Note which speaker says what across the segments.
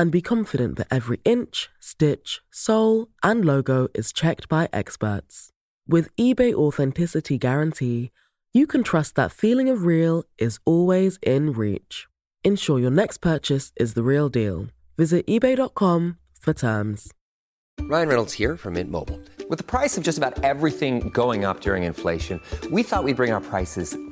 Speaker 1: and be confident that every inch, stitch, sole, and logo is checked by experts. With eBay Authenticity Guarantee, you can trust that feeling of real is always in reach. Ensure your next purchase is the real deal. Visit eBay.com for terms.
Speaker 2: Ryan Reynolds here from Mint Mobile. With the price of just about everything going up during inflation, we thought we'd bring our prices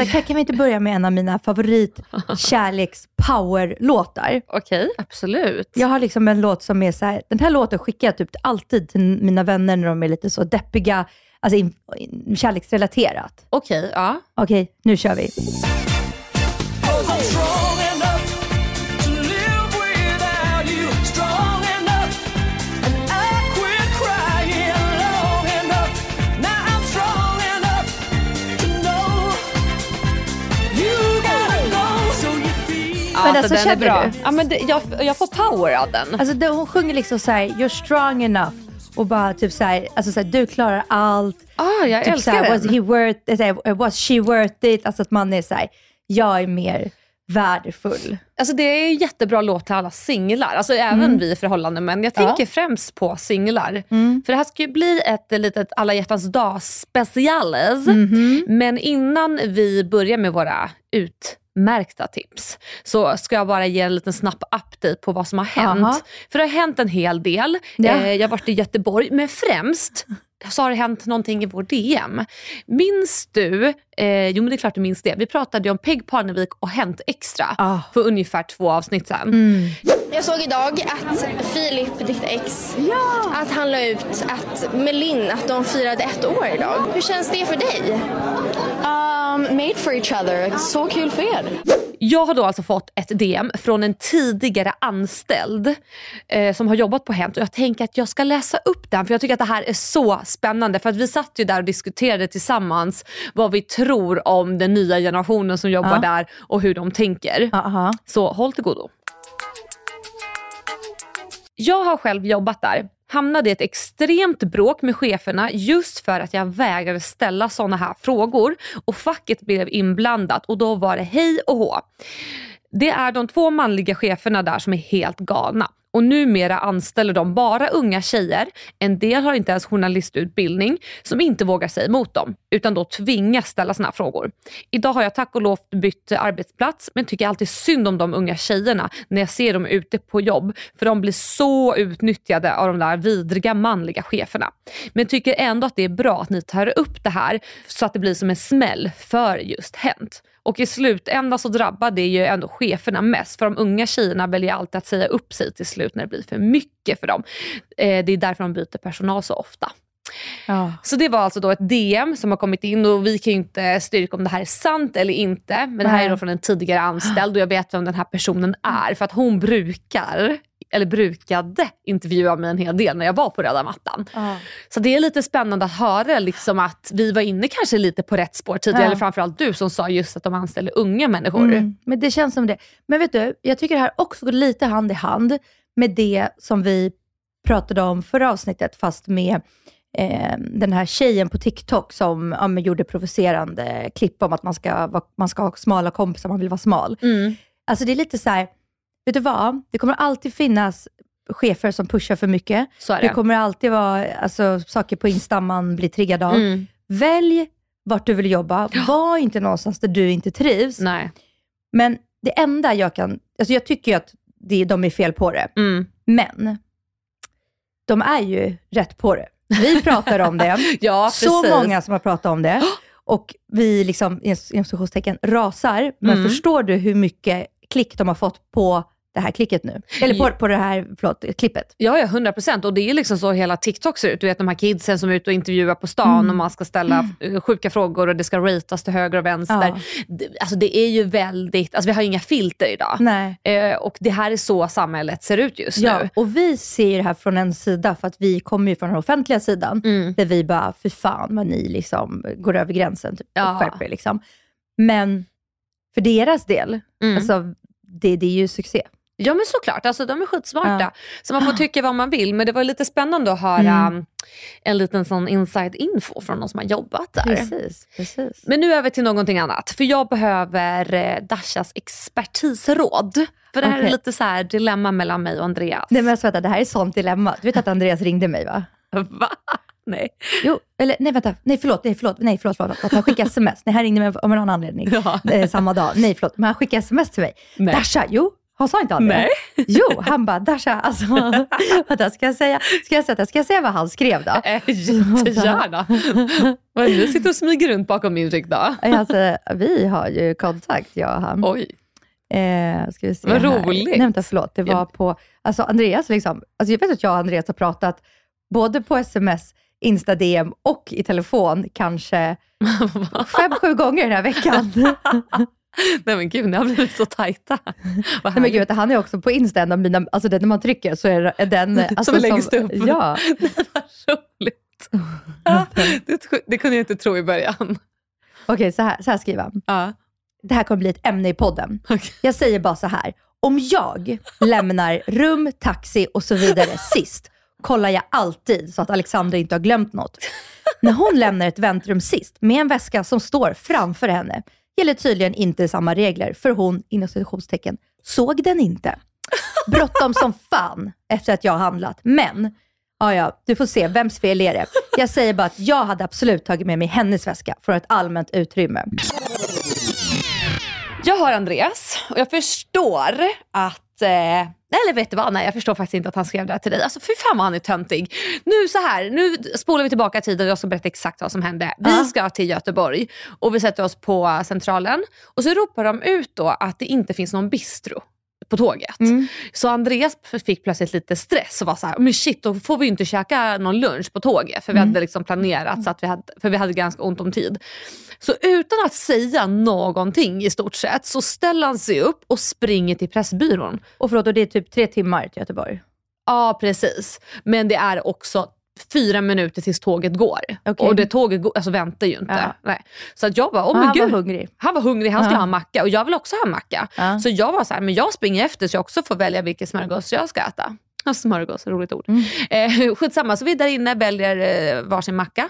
Speaker 3: Vänta, kan, kan vi inte börja med en av mina favorit kärleks-power-låtar?
Speaker 4: Okej, absolut.
Speaker 3: Jag har liksom en låt som är så här, den här låten skickar jag typ alltid till mina vänner när de är lite så deppiga, alltså in, in, kärleksrelaterat.
Speaker 4: Okej, ja.
Speaker 3: Okej, nu kör vi. Men alltså,
Speaker 4: den är bra.
Speaker 3: du?
Speaker 4: Ja, men det, jag, jag får power av den.
Speaker 3: Alltså det, hon sjunger liksom så här, you're strong enough. Och bara typ så här, alltså så här, du klarar allt.
Speaker 4: Ah, jag
Speaker 3: typ
Speaker 4: älskar
Speaker 3: så här, was,
Speaker 4: den.
Speaker 3: he worth, så här, was she worth it? Alltså att man är så här, jag är mer värdefull.
Speaker 4: Alltså det är en jättebra låt till alla singlar, alltså även vi förhållanden men jag tänker
Speaker 3: Ja.
Speaker 4: främst på singlar. För det här ska ju bli ett litet alla hjärtans dag speciales. Men innan vi börjar med våra utmärkta tips så ska jag bara ge en liten snabb update på vad som har hänt.
Speaker 3: Aha.
Speaker 4: För det har hänt en hel del.
Speaker 3: Ja.
Speaker 4: Eh, jag har varit i Göteborg, men främst så har det hänt någonting i vår DM. Minns du, eh, jo men det är klart du minns det, vi pratade ju om Peg Parnevik och Hänt Extra
Speaker 3: Ah.
Speaker 4: för ungefär två avsnitt sedan.
Speaker 3: Mm.
Speaker 5: Jag såg idag att Filip, ditt ex, att han la ut att Melin, att de firade ett år idag. Hur känns det för dig?
Speaker 6: Um, made for each other. Så kul för er.
Speaker 4: Jag har då alltså fått ett DM från en tidigare anställd eh, som har jobbat på Hänt och jag tänker att jag ska läsa upp den för jag tycker att det här är så spännande för att vi satt ju där och diskuterade tillsammans vad vi tror om den nya generationen som jobbar
Speaker 3: Ja.
Speaker 4: där och hur de tänker.
Speaker 3: Aha.
Speaker 4: Så håll till godo. Jag har själv jobbat där. Hamnade i ett extremt bråk med cheferna just för att jag vägrade ställa sådana här frågor och facket blev inblandat och då var det hej och hå. Det är de två manliga cheferna där som är helt galna. Och numera anställer de bara unga tjejer, en del har inte ens journalistutbildning, som inte vågar säga emot dem, utan då tvingas ställa såna här frågor. Idag har jag tack och lov bytt arbetsplats, men tycker alltid synd om de unga tjejerna när jag ser dem ute på jobb, för de blir så utnyttjade av de där vidriga manliga cheferna. Men tycker ändå att det är bra att ni tar upp det här, så att det blir som en smäll för just Hänt. Och i slutändan så drabbar det ju ändå cheferna mest. För de unga tjejerna väljer alltid att säga upp sig till slut när det blir för mycket för dem. Eh, det är därför de byter personal så ofta.
Speaker 3: Ja.
Speaker 4: Så det var alltså då ett DM som har kommit in och vi kan ju inte styrka om det här är sant eller inte. Men det här är då från en tidigare anställd och jag vet vem den här personen är. För att hon brukar, eller brukade intervjua mig en hel del när jag var på röda mattan. Så det är lite spännande att höra liksom att vi var inne kanske lite på rätt spår tidigare.
Speaker 3: Ja.
Speaker 4: Eller framförallt du som sa just att de anställer unga människor.
Speaker 3: Mm, men det känns som det. Men vet du, jag tycker det här också går lite hand i hand med det som vi pratade om förra avsnittet, fast med eh, den här tjejen på TikTok som ja, gjorde provocerande klipp om att man ska, man ska ha smala kompisar, man vill vara smal.
Speaker 4: Mm.
Speaker 3: Alltså det är lite så här, vet du vad? Det kommer alltid finnas chefer som pushar för mycket.
Speaker 4: Så
Speaker 3: Det
Speaker 4: det.
Speaker 3: kommer alltid vara alltså, saker på Insta man blir triggad av.
Speaker 4: Mm.
Speaker 3: Välj vart du vill jobba. Var inte någonstans där du inte trivs.
Speaker 4: Nej.
Speaker 3: Men det enda jag kan, alltså jag tycker ju att det, de är fel på det,
Speaker 4: Mm.
Speaker 3: men de är ju rätt på det. Vi pratar om det,
Speaker 4: Ja,
Speaker 3: så
Speaker 4: precis.
Speaker 3: många som har pratat om det. och vi liksom, inom rasar. Men
Speaker 4: Mm.
Speaker 3: förstår du hur mycket klick de har fått på det här klicket nu? Eller på, på det här, förlåt, klippet.
Speaker 4: Ja, ja, 100 procent. Och det är liksom så hela TikTok ser ut. Du vet de här kidsen som är ute och intervjuar på stan
Speaker 3: Mm.
Speaker 4: och man ska ställa eh, sjuka frågor och det ska ratas till höger och vänster.
Speaker 3: Ja.
Speaker 4: Det, alltså det är ju väldigt, alltså vi har inga filter idag. Eh, och det här är så samhället ser ut just
Speaker 3: Ja,
Speaker 4: nu.
Speaker 3: och vi ser det här från en sida, för att vi kommer ju från den offentliga sidan,
Speaker 4: Mm.
Speaker 3: där vi bara, för fan vad ni liksom går över gränsen, typ,
Speaker 4: Ja.
Speaker 3: och skärper er. Liksom. Men för deras del,
Speaker 4: Mm.
Speaker 3: alltså, det, det är ju succé.
Speaker 4: Ja men såklart, alltså, de är skitsmarta.
Speaker 3: Ja.
Speaker 4: Så man får tycka vad man vill. Men det var lite spännande att höra
Speaker 3: Mm.
Speaker 4: um, en liten sån inside info från någon som har jobbat där.
Speaker 3: Precis, precis.
Speaker 4: Men nu över till någonting annat. För jag behöver eh, Dashas expertisråd. För det här är
Speaker 3: Okej.
Speaker 4: lite så här dilemma mellan mig och Andreas.
Speaker 3: Nej men alltså, vänta, det här är sånt dilemma. Du vet att Andreas ringde mig va?
Speaker 4: Va? Nej.
Speaker 3: Jo, eller nej vänta, nej förlåt, nej förlåt, nej förlåt, förlåt. Att han skickade sms. Nej, han ringde mig av någon anledning.
Speaker 4: Ja.
Speaker 3: Eh, samma dag. Nej förlåt, men han skickade smes till mig.
Speaker 4: Nej.
Speaker 3: Dasha, jo, han sa inte han det?
Speaker 4: Nej.
Speaker 3: Jo, han bara Dasha, alltså, vänta, ska jag säga, ska jag säga, ska jag säga vad han skrev då?
Speaker 4: Eh, jättegärna. Vad är det? Du sitter och smyger runt bakom min rygg då?
Speaker 3: Alltså, vi har ju kontakt, jag och han.
Speaker 4: Oj.
Speaker 3: Eh, ska vi se
Speaker 4: Vad
Speaker 3: här.
Speaker 4: roligt.
Speaker 3: Nej, vänta, förlåt. Det var på, alltså Andreas liksom, alltså jag vet att jag och Andreas har pratat både på sms, Insta-DM och i telefon kanske fem, sju gånger den här veckan.
Speaker 4: Nej men gud, ni har blivit så tajta.
Speaker 3: Nej, men gud, han är också på Insta, en av mina, alltså den, när man trycker så är den... Alltså,
Speaker 4: är längst upp.
Speaker 3: Ja.
Speaker 4: Vad roligt. Det, det kunde jag inte tro i början.
Speaker 3: Okej, så, här, så här skriver han.
Speaker 4: Ja.
Speaker 3: Det här kommer bli ett ämne i podden.
Speaker 4: Okej.
Speaker 3: Jag säger bara så här. Om jag lämnar rum, taxi och så vidare sist, kollar jag alltid så att Alexandra inte har glömt något. När hon lämnar ett väntrum sist med en väska som står framför henne, gäller tydligen inte samma regler, för hon, inom citationstecken, såg den inte. Bråttom som fan efter att jag har handlat, men Ja, ja, du får se. Vems fel är det? Jag säger bara att jag hade absolut tagit med mig hennes väska från ett allmänt utrymme.
Speaker 4: Jag har Andreas och jag förstår att eh, eller vet du vad, nej jag förstår faktiskt inte att han skrev det här till dig. Alltså fy fan vad han är töntig. Nu så här, nu spolar vi tillbaka tiden och jag ska berätta exakt vad som hände. Vi
Speaker 3: Ja.
Speaker 4: ska till Göteborg och vi sätter oss på Centralen och så ropar de ut då att det inte finns någon bistro på tåget. Så Andreas fick plötsligt lite stress och var så här, men shit då får vi inte käka någon lunch på tåget. För vi hade liksom planerat så att vi hade, för vi hade ganska ont om tid. Så utan att säga någonting i stort sett så ställer han sig upp och springer till Pressbyrån.
Speaker 3: Och förlåt, och det är typ tre timmar till Göteborg.
Speaker 4: Ja precis. Men det är också fyra minuter tills tåget går.
Speaker 3: Okej.
Speaker 4: Och det tåget går, alltså väntar ju inte.
Speaker 3: Ja.
Speaker 4: Så att jag bara, åh
Speaker 3: Och
Speaker 4: men
Speaker 3: han var
Speaker 4: gud.
Speaker 3: hungrig.
Speaker 4: Han var hungrig, han skulle
Speaker 3: Ja.
Speaker 4: ha en macka och jag vill också ha en macka.
Speaker 3: Ja.
Speaker 4: Så jag var så här, men jag springer efter så jag också får välja vilken smörgås jag ska äta. Smörgås, roligt ord.
Speaker 3: Mm.
Speaker 4: Eh, skitsamma, så vi där inne väljer eh, varsin macka.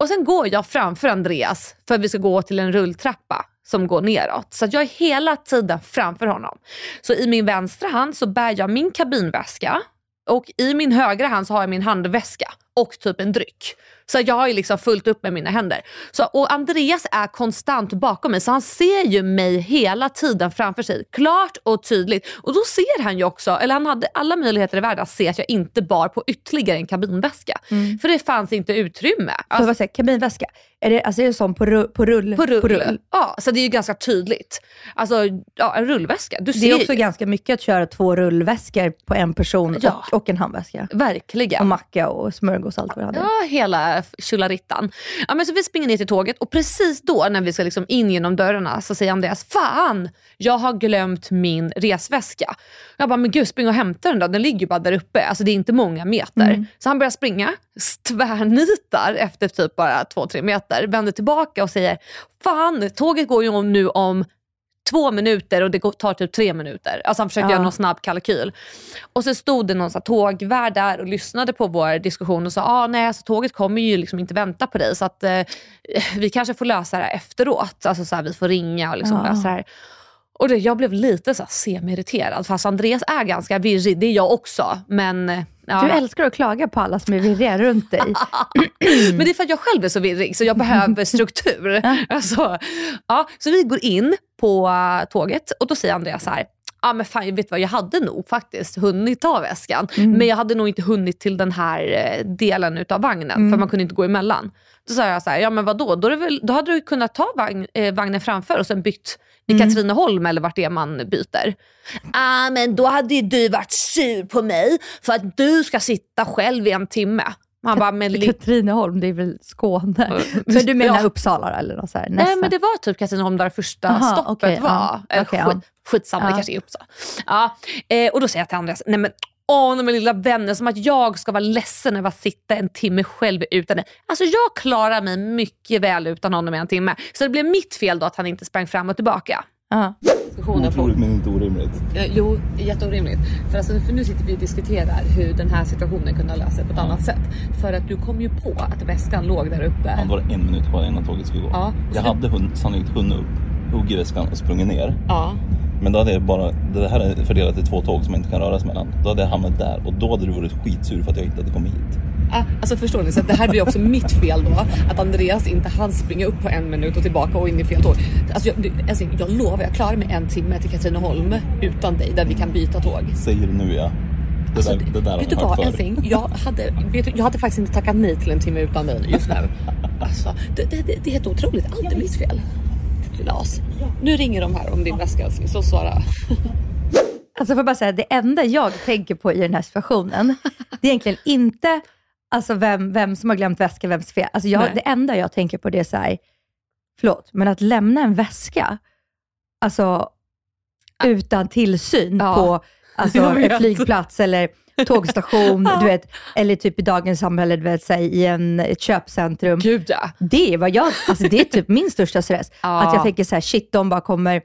Speaker 4: Och sen går jag framför Andreas för att vi ska gå till en rulltrappa som går neråt. Så jag är hela tiden framför honom. Så i min vänstra hand så bär jag min kabinväska och i min högra hand så har jag min handväska och typ en dryck. Så jag har ju liksom fullt upp med mina händer. Så, och Andreas är konstant bakom mig så han ser ju mig hela tiden framför sig. Klart och tydligt. Och då ser han ju också, eller han hade alla möjligheter i världen att se att jag inte bar på ytterligare en kabinväska. För det fanns inte utrymme. Alltså,
Speaker 3: säga, kabinväska, är det, alltså är det sån på rull? På rull?
Speaker 4: på rull. Ja, så det är ju ganska tydligt. Alltså ja, en rullväska. Du
Speaker 3: Det
Speaker 4: ser
Speaker 3: är också
Speaker 4: ju.
Speaker 3: ganska mycket att köra två rullväskor på en person
Speaker 4: Ja.
Speaker 3: och, och en handväska.
Speaker 4: Verkligen.
Speaker 3: Och macka och smörgås och allt vad det.
Speaker 4: Ja, hela tjolarittan. Ja, men så vi springer ner till tåget och precis då när vi ska liksom in genom dörrarna så säger Andreas, fan, jag har glömt min resväska. Jag bara, men gud spring och hämta den då, den ligger ju bara där uppe. Alltså det är inte många meter. Så han börjar springa, tvärnitar efter typ bara två, tre meter, vänder tillbaka och säger, fan, tåget går ju om nu om två minuter och det tar typ tre minuter. Alltså han försökte
Speaker 3: Ja.
Speaker 4: göra någon snabb kalkyl. Och så stod det någon så här tågvärd där och lyssnade på vår diskussion och sa ah, nej, alltså, tåget kommer ju liksom inte vänta på dig så att eh, vi kanske får lösa det här efteråt. Alltså så här, vi får ringa och liksom
Speaker 3: Ja.
Speaker 4: lösa det här. Och det, jag blev lite så semi-irriterad fast Andreas är ganska virrig, det är jag också. Men, eh, ja.
Speaker 3: Du älskar att klaga på alla som är virriga runt dig.
Speaker 4: Men det är för att jag själv är så virrig så jag behöver struktur. alltså, ja, så vi går in på eh, tåget och då säger Andreas så här, ja men fan, vet du vad, jag hade nog faktiskt hunnit ta väskan.
Speaker 3: Mm.
Speaker 4: Men jag hade nog inte hunnit till den här eh, delen utav vagnen,
Speaker 3: Mm.
Speaker 4: för man kunde inte gå emellan. Då sa jag så här, ja men vadå, då, väl, då hade du kunnat ta vagn, eh, vagnen framför och sen bytt i
Speaker 3: Mm.
Speaker 4: Katrineholm eller vart det är man byter. Ah, men då hade ju du varit sur på mig för att du ska sitta själv i en timme. Man bara, men
Speaker 3: Katrineholm, det är väl Skåne? Men du menar
Speaker 4: Ja.
Speaker 3: Uppsala eller något så här,
Speaker 4: Nej men det var typ Katrineholm där första
Speaker 3: Aha,
Speaker 4: stoppet
Speaker 3: okej,
Speaker 4: var.
Speaker 3: ja.
Speaker 4: Eller
Speaker 3: Okej,
Speaker 4: skit,
Speaker 3: ja.
Speaker 4: Skitsamma, det kanske är Uppsala. Ja. Eh, och då säger jag till Andreas, nej men åh men lilla vänner, som att jag ska vara ledsen över att sitta en timme själv utan dig. Alltså jag klarar mig mycket väl utan honom i en timme. Så det blev mitt fel då att han inte sprang fram och tillbaka.
Speaker 3: Ja.
Speaker 7: Otroligt men inte orimligt.
Speaker 4: Ja, jo, jätteorimligt. För, alltså, för nu sitter vi och diskuterar hur den här situationen kunde ha löst sig på ett annat sätt. För att du kom ju på att väskan låg där uppe.
Speaker 7: Han var en minut kvar innan tåget skulle gå.
Speaker 4: Ja.
Speaker 7: Jag hade hund, sannolikt hunnit upp, huggit väskan och sprungit ner.
Speaker 4: Ja.
Speaker 7: Men då hade jag bara, det här är fördelat i två tåg som man inte kan röra sig mellan. Då hade jag hamnat där och då hade du varit skitsur för att jag inte hade kommit hit.
Speaker 4: Ah, alltså förstår ni? Så att det här blir också mitt fel då. Att Andreas inte hann springa upp på en minut och tillbaka och in i fel tåg. Alltså jag, alltså jag lovar, jag klarar mig en timme till Katrineholm utan dig där vi kan byta tåg.
Speaker 7: Säger du nu ja. Det
Speaker 4: Alltså,
Speaker 7: där, det där
Speaker 4: vet du vad. Älskling? Jag hade, du, jag hade faktiskt inte tackat nej till en timme utan dig just nu. Alltså, det, det, det, det är helt otroligt. Allt är mitt fel. Lilla as. Nu ringer de här om din väska älskling, så svara.
Speaker 3: Alltså får jag bara säga, det enda jag tänker på i den här situationen, det är egentligen inte alltså vem, vem som har glömt väskan, vems fel. Alltså jag,
Speaker 4: Nej.
Speaker 3: det enda jag tänker på det är så här, förlåt, men att lämna en väska, alltså utan tillsyn
Speaker 4: Ja.
Speaker 3: på alltså, en flygplats eller tågstation, du vet, eller typ i dagens samhälle, du vet, så här, i en, ett köpcentrum.
Speaker 4: Gud ja.
Speaker 3: Det är, vad jag, alltså det är typ min största stress.
Speaker 4: Ja.
Speaker 3: Att jag tänker så här, shit, de bara kommer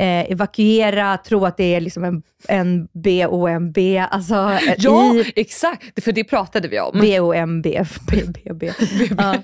Speaker 3: eh, evakuera, tro att det är liksom en, en BOMB, alltså eh,
Speaker 4: Ja,
Speaker 3: i
Speaker 4: exakt. För det pratade vi om.
Speaker 3: BOMB, BB. Ja.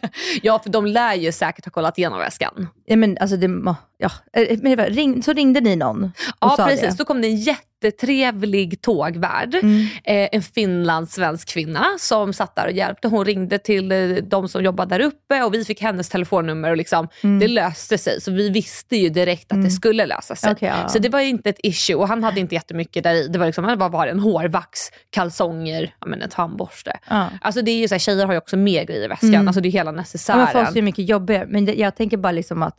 Speaker 4: Ja, för de lär ju säkert ha kollat igenom väskan.
Speaker 3: Ja, men alltså det, ja. Eh, men det var, ring, så ringde ni någon och
Speaker 4: Ja,
Speaker 3: sa
Speaker 4: precis.
Speaker 3: det?
Speaker 4: Då kom det en jättetrevlig tågvärd.
Speaker 3: Mm.
Speaker 4: Eh, en finlandssvensk kvinna som satt där och hjälpte. Hon ringde till eh, de som jobbade där uppe och vi fick hennes telefonnummer och liksom,
Speaker 3: Mm.
Speaker 4: det löste sig. Så vi visste ju direkt att det skulle lösa sig.
Speaker 3: Okej, ja.
Speaker 4: Så det var ju inte ett issue och han hade inte jättemycket där i. Det var liksom, han bara var en hårvax, kalsonger, ja, men en tandborste.
Speaker 3: Ja.
Speaker 4: Alltså det är ju så här, tjejer har ju också mer grejer i väskan.
Speaker 3: Mm.
Speaker 4: Alltså det är hela
Speaker 3: Ja,
Speaker 4: necessären.
Speaker 3: men folk är mycket jobbigare, men det, jag tänker bara liksom att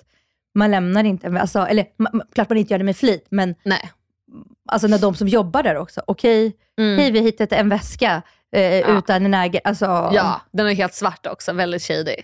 Speaker 3: man lämnar inte, alltså, eller ma- ma- klart man inte gör det med flit, men
Speaker 4: Nej.
Speaker 3: Alltså när de som jobbar där också, okej,
Speaker 4: Mm.
Speaker 3: hej vi har hittat en väska eh, utan en ägare, alltså,
Speaker 4: Ja, den är helt svart också. Väldigt shady.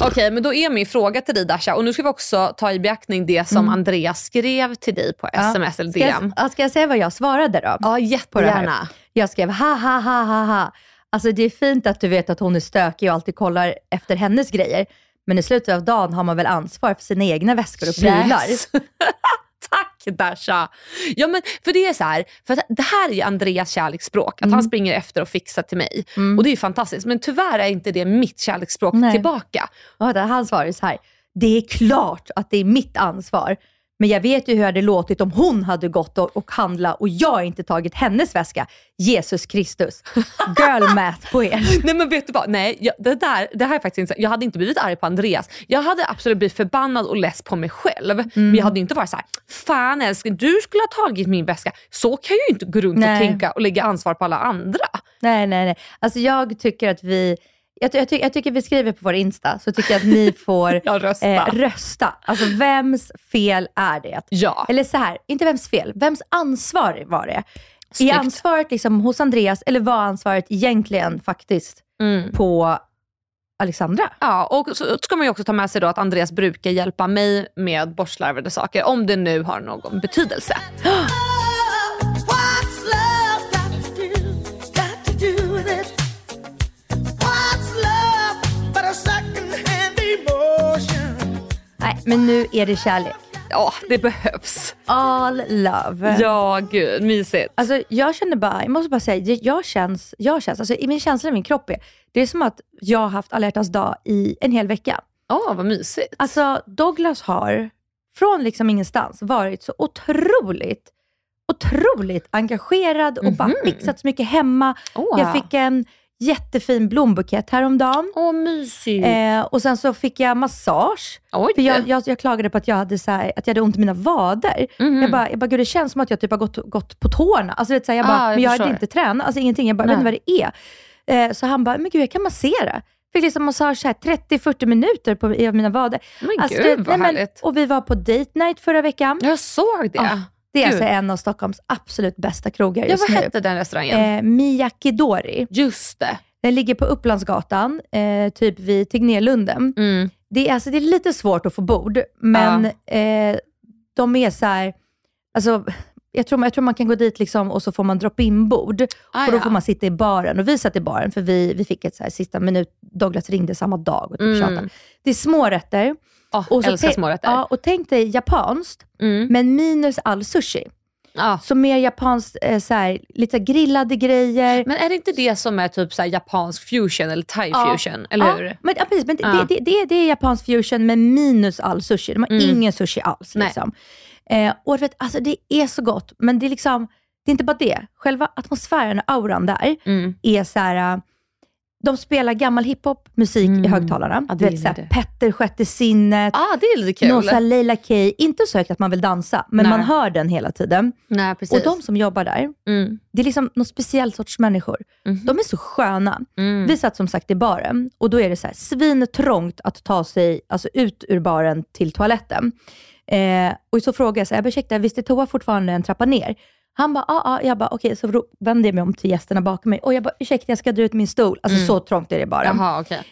Speaker 4: Okej, men då är min fråga till dig Dasha, och nu ska vi också ta i beaktning det som Andreas skrev till dig på
Speaker 3: Ja.
Speaker 4: sms eller
Speaker 3: Ska jag,
Speaker 4: DM.
Speaker 3: ja, ska jag säga vad jag svarade då?
Speaker 4: Ja, jättegärna.
Speaker 3: Jag skrev ha ha ha ha ha. Alltså det är fint att du vet att hon är stökig och alltid kollar efter hennes grejer. Men i slutet av dagen har man väl ansvar för sina egna väskor och prylar.
Speaker 4: Yes. Tack Dasha! Ja, men för det är så här, för det här är Andreas kärleksspråk, att
Speaker 3: Mm.
Speaker 4: han springer efter och fixar till mig. Och det är ju fantastiskt, men tyvärr är inte det mitt kärleksspråk
Speaker 3: Nej.
Speaker 4: tillbaka.
Speaker 3: Och han svarade så här, det är klart att det är mitt ansvar. Men jag vet ju hur det hade låtit om hon hade gått och, och handlat och jag inte tagit hennes väska. Jesus Kristus. Girl math på er.
Speaker 4: Nej men vet du vad, nej jag, det, där, det här är faktiskt inte Jag hade inte blivit arg på Andreas. Jag hade absolut blivit förbannad och less på mig själv. Men jag hade inte varit så här: fan älskling du skulle ha tagit min väska. Så kan jag ju inte gå runt
Speaker 3: Nej.
Speaker 4: och tänka och lägga ansvar på alla andra.
Speaker 3: Nej, nej, nej. Alltså jag tycker att vi, jag, jag, ty- jag tycker vi skriver på vår Insta, så tycker jag att ni får
Speaker 4: Ja, rösta.
Speaker 3: Eh, rösta. Alltså vems fel är det?
Speaker 4: Ja.
Speaker 3: Eller så här, inte vems fel, vems ansvar var det?
Speaker 4: Snyggt.
Speaker 3: Är ansvaret liksom hos Andreas eller var ansvaret egentligen faktiskt
Speaker 4: Mm.
Speaker 3: på Alexandra?
Speaker 4: Ja, och så ska man ju också ta med sig då att Andreas brukar hjälpa mig med bortslarvade saker, om det nu har någon betydelse.
Speaker 3: men nu är det kärlek.
Speaker 4: Ja, det behövs.
Speaker 3: All love.
Speaker 4: Ja, gud, mysigt.
Speaker 3: Alltså jag känner bara, jag måste bara säga, jag- känns, jag känns, alltså i min känsla i min kropp är, det är som att jag har haft alla hjärtans dag i en hel vecka.
Speaker 4: Åh, vad mysigt.
Speaker 3: Alltså Douglas har från liksom ingenstans varit så otroligt, otroligt engagerad och bara fixat så mycket hemma.
Speaker 4: Åh.
Speaker 3: Jag fick en jättefin blombukett häromdagen.
Speaker 4: Åh, mysigt.
Speaker 3: Eh, och sen så fick jag massage.
Speaker 4: Oj.
Speaker 3: För jag, jag, jag klagade på att jag hade, så här, att jag hade ont i mina vader.
Speaker 4: Mhm.
Speaker 3: Jag, bara, jag bara, gud det känns som att jag typ har gått, gått på tårna. Alltså, det är så här, jag bara,
Speaker 4: Ah, jag
Speaker 3: men jag hade inte tränat, alltså ingenting. Jag bara, jag vet inte vad det är. Eh, så han bara, men gud jag kan massera. Fick liksom massage så här 30-40 minuter på i mina vader.
Speaker 4: Men
Speaker 3: Alltså,
Speaker 4: gud,
Speaker 3: det-
Speaker 4: vad
Speaker 3: nej, men-
Speaker 4: härligt.
Speaker 3: Och vi var på date night förra veckan.
Speaker 4: Jag såg det.
Speaker 3: Ah, det är
Speaker 4: Gud.
Speaker 3: alltså en av Stockholms absolut bästa krogar
Speaker 4: Ja,
Speaker 3: just
Speaker 4: vad
Speaker 3: nu.
Speaker 4: hette den restaurangen?
Speaker 3: Eh, Miyakidori.
Speaker 4: Just det.
Speaker 3: Den ligger på Upplandsgatan, eh, typ vid Tegnérlunden.
Speaker 4: Mm.
Speaker 3: Det, är, alltså, det är lite svårt att få bord, men eh, de är så här, alltså, jag, tror, jag tror man kan gå dit liksom, och så får man drop-in-bord.
Speaker 4: Ah,
Speaker 3: och då
Speaker 4: ja.
Speaker 3: får man sitta i baren. Och vi satt i baren, för vi, vi fick ett så här, sista minut, Douglas ringde samma dag och typ
Speaker 4: Mm.
Speaker 3: Det är små rätter.
Speaker 4: Oh,
Speaker 3: Och så
Speaker 4: älskar smårätter.
Speaker 3: Ja, och tänk dig japanskt,
Speaker 4: Mm.
Speaker 3: men minus all sushi.
Speaker 4: Ja.
Speaker 3: Så mer japanskt, eh, så här, lite grillade grejer.
Speaker 4: Men är det inte det som är typ så här japansk fusion eller thai
Speaker 3: Ja.
Speaker 4: fusion? Eller
Speaker 3: ja,
Speaker 4: hur?
Speaker 3: Men, ja, precis, men det, det, det, det är japansk fusion men minus all sushi. De har
Speaker 4: Mm.
Speaker 3: ingen sushi alls. Liksom. Eh, och vet, alltså, det är så gott, men det är liksom, det är inte bara det. Själva atmosfären och auran där
Speaker 4: Mm.
Speaker 3: är så här. De spelar gammal hiphop, musik i högtalarna.
Speaker 4: Mm. Ja,
Speaker 3: du
Speaker 4: det
Speaker 3: vet. Petter Sjätte Sinnet,
Speaker 4: Ah, det är lite kul.
Speaker 3: någon så här Leila K. Inte så högt att man vill dansa, men
Speaker 4: Nej.
Speaker 3: man hör den hela tiden.
Speaker 4: Nej.
Speaker 3: Och de som jobbar där,
Speaker 4: Mm.
Speaker 3: det är liksom någon speciell sorts människor.
Speaker 4: Mhm.
Speaker 3: De är så sköna.
Speaker 4: Mm.
Speaker 3: Vi satt som sagt i baren och då är det så här svintrångt att ta sig alltså, ut ur baren till toaletten. Eh, och så frågade jag, så här, ursäkta, visst är toa fortfarande en trappa ner? Han bara, ja, ja. Jag bara, okej, så ro- vände jag mig om till gästerna bakom mig och jag bara, ursäkta, jag ska dra ut min stol. Alltså
Speaker 4: Mm.
Speaker 3: så trångt är det i baren.
Speaker 4: Jaha, okej.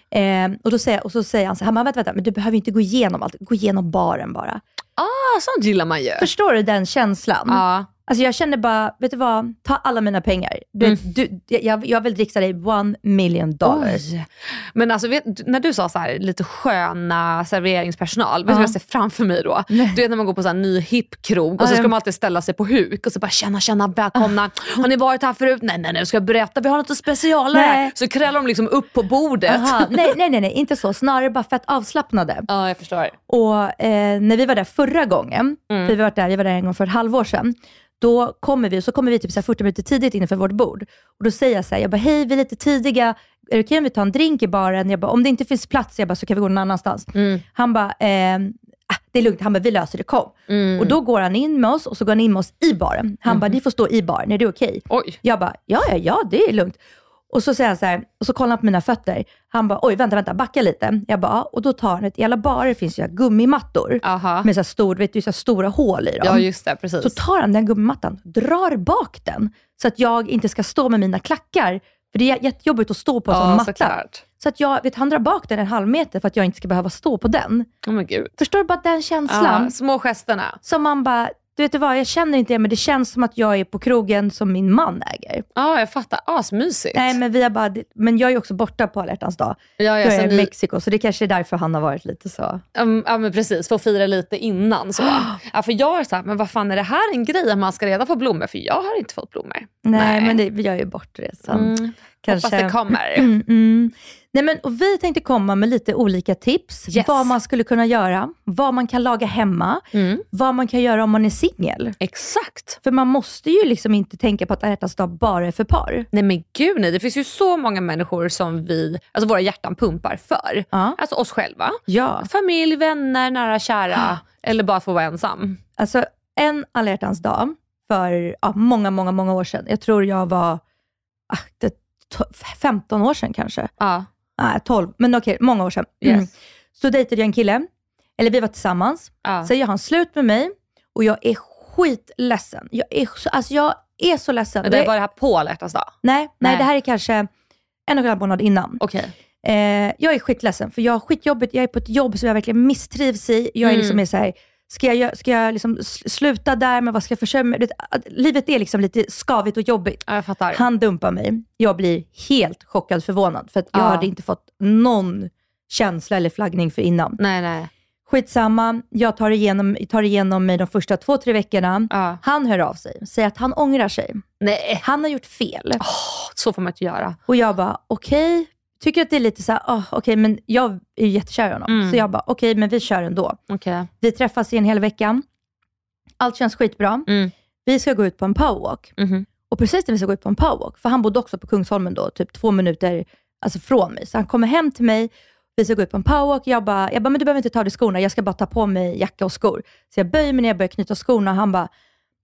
Speaker 3: Eh, och, då säger, och så säger han så här, han bara, vänta, vänta, men du behöver inte gå igenom allt, gå igenom baren bara.
Speaker 4: Ah, sånt gillar man ju.
Speaker 3: Förstår du den känslan?
Speaker 4: Ja.
Speaker 3: Alltså jag känner bara, vet du vad, ta alla mina pengar. Du,
Speaker 4: Mm.
Speaker 3: du, jag, jag vill dricksa dig one million dollars.
Speaker 4: Oj. Men alltså, vet, när du sa så här, lite sköna serveringspersonal, vet du
Speaker 3: Ja.
Speaker 4: vad jag ser framför mig då?
Speaker 3: Nej.
Speaker 4: Du vet när man går på så här ny hipp krog och så
Speaker 3: Ja,
Speaker 4: ska man alltid ställa sig på huk och så bara tjena, tjena, välkomna. Har ni varit här förut? Nej, nej, nej, ska jag berätta? Vi har något specialare.
Speaker 3: Nej.
Speaker 4: Så krällar de liksom upp på bordet.
Speaker 3: Nej, nej, nej, nej, inte så. Snarare bara fett avslappnade.
Speaker 4: Ja, jag förstår.
Speaker 3: Och eh, när vi var där förra gången,
Speaker 4: Mm.
Speaker 3: vi var där, vi var där en gång för ett halvår sedan, då kommer vi, så kommer vi typ så här 40 minuter tidigt inför vårt bord. Och då säger jag så här, jag bara, hej vi är lite tidiga, är det okej om vi tar en drink i baren? Jag bara, om det inte finns plats, jag bara, så kan vi gå någon annanstans.
Speaker 4: Mm.
Speaker 3: Han bara, eh, ah, det är lugnt, han bara, vi löser det, kom.
Speaker 4: Mm.
Speaker 3: Och då går han in med oss och så går han in med oss i baren. Han bara, ni får stå i baren, är det okej?
Speaker 4: Oj.
Speaker 3: Jag bara, ja, ja, ja, det är lugnt. Och så säger han så här, och så kollar han på mina fötter. Han bara, oj, vänta, vänta, backa lite. Jag bara, ja. Och då tar han ett, i alla barer finns ju gummimattor
Speaker 4: Aha.
Speaker 3: med så här stor, vet du, så stora hål i dem.
Speaker 4: Ja, just det. Precis.
Speaker 3: så tar han den gummimattan, drar bak den, så att jag inte ska stå med mina klackar. För det är jättejobbigt att stå på en sån
Speaker 4: ja,
Speaker 3: matta.
Speaker 4: såklart.
Speaker 3: Så att jag, vet, han drar bak den en halv meter för att jag inte ska behöva stå på den.
Speaker 4: Oh.
Speaker 3: Förstår du bara den känslan?
Speaker 4: Ja, små gesterna.
Speaker 3: Som man bara, du vet vad, jag känner inte det, men det känns som att jag är på krogen som min man äger.
Speaker 4: Ja, jag fattar. Asmysigt.
Speaker 3: Nej, men, vi har bara, men jag är också borta på alla hjärtans dag.
Speaker 4: ja,
Speaker 3: Jag är i Mexiko, så det kanske är därför han har varit lite så.
Speaker 4: Um, ja men precis, för att fira lite innan. Så. Ja, för jag är så här, men vad fan är det här en grej att man ska reda på blommor? För jag har inte fått blommor.
Speaker 3: Nej, men det, jag är ju bortresen.
Speaker 4: Mm. Hoppas det kommer.
Speaker 3: Mm, mm. Nej, men, och vi tänkte komma med lite olika tips.
Speaker 4: Yes.
Speaker 3: Vad man skulle kunna göra, vad man kan laga hemma,
Speaker 4: Mm.
Speaker 3: vad man kan göra om man är singel.
Speaker 4: Exakt.
Speaker 3: För man måste ju liksom inte tänka på att alla dag bara är för par.
Speaker 4: Nej men gud nej, det finns ju så många människor som vi, alltså våra hjärtan pumpar för.
Speaker 3: Ja.
Speaker 4: Alltså oss själva.
Speaker 3: Ja.
Speaker 4: Familj, vänner, nära, kära. eller bara att få vara ensam.
Speaker 3: Alltså en alla dag för ja, många, många, många år sedan. Jag tror jag var ah, det, 15 år sedan kanske.
Speaker 4: Ja.
Speaker 3: Nej, 12, men okej, många år sedan.
Speaker 4: Yes.
Speaker 3: Mm. Så dejtade jag en kille, eller vi var tillsammans.
Speaker 4: Ja.
Speaker 3: Så gör han slut med mig och jag är skitledsen. Jag är så, alltså jag är så ledsen.
Speaker 4: Men det var det här på alla dag?
Speaker 3: nej, nej,
Speaker 4: Nej.
Speaker 3: det här är kanske en och en halv månad innan.
Speaker 4: Okej.
Speaker 3: Eh, jag är skitledsen, för jag har skitjobbigt. Jag är på ett jobb som jag verkligen misstrivs i. Jag är
Speaker 4: Mm.
Speaker 3: liksom är så här, ska jag, ska jag liksom sluta där, men vad ska jag försörja mig? Att Livet är liksom lite skavigt och jobbigt.
Speaker 4: Ja, jag fattar.
Speaker 3: Han dumpar mig. Jag blir helt chockad förvånad, för att jag
Speaker 4: Ja.
Speaker 3: hade inte fått någon känsla eller flaggning för innan.
Speaker 4: Nej, nej.
Speaker 3: Skitsamma, jag tar igenom, tar igenom mig de första två, tre veckorna.
Speaker 4: Ja.
Speaker 3: Han hör av sig, säger att han ångrar sig.
Speaker 4: Nej.
Speaker 3: Han har gjort fel.
Speaker 4: Åh, så får man inte göra.
Speaker 3: Och jag bara, okej. Tycker att det är lite så här, oh, okej, men jag är ju jättekär i honom.
Speaker 4: Mm.
Speaker 3: Så jag bara, okej, men vi kör ändå.
Speaker 4: Okej.
Speaker 3: Vi träffas i en hel vecka. Allt känns skitbra.
Speaker 4: Mm.
Speaker 3: Vi ska gå ut på en powerwalk.
Speaker 4: Mhm.
Speaker 3: Och precis när vi ska gå ut på en powerwalk, för han bodde också på Kungsholmen då, typ två minuter alltså från mig. Så han kommer hem till mig, vi ska gå ut på en powerwalk. Jag bara, jag bara, men du behöver inte ta av dig skorna, jag ska bara ta på mig jacka och skor. Så jag böjer mig ner, jag börjar knyta skorna och han bara,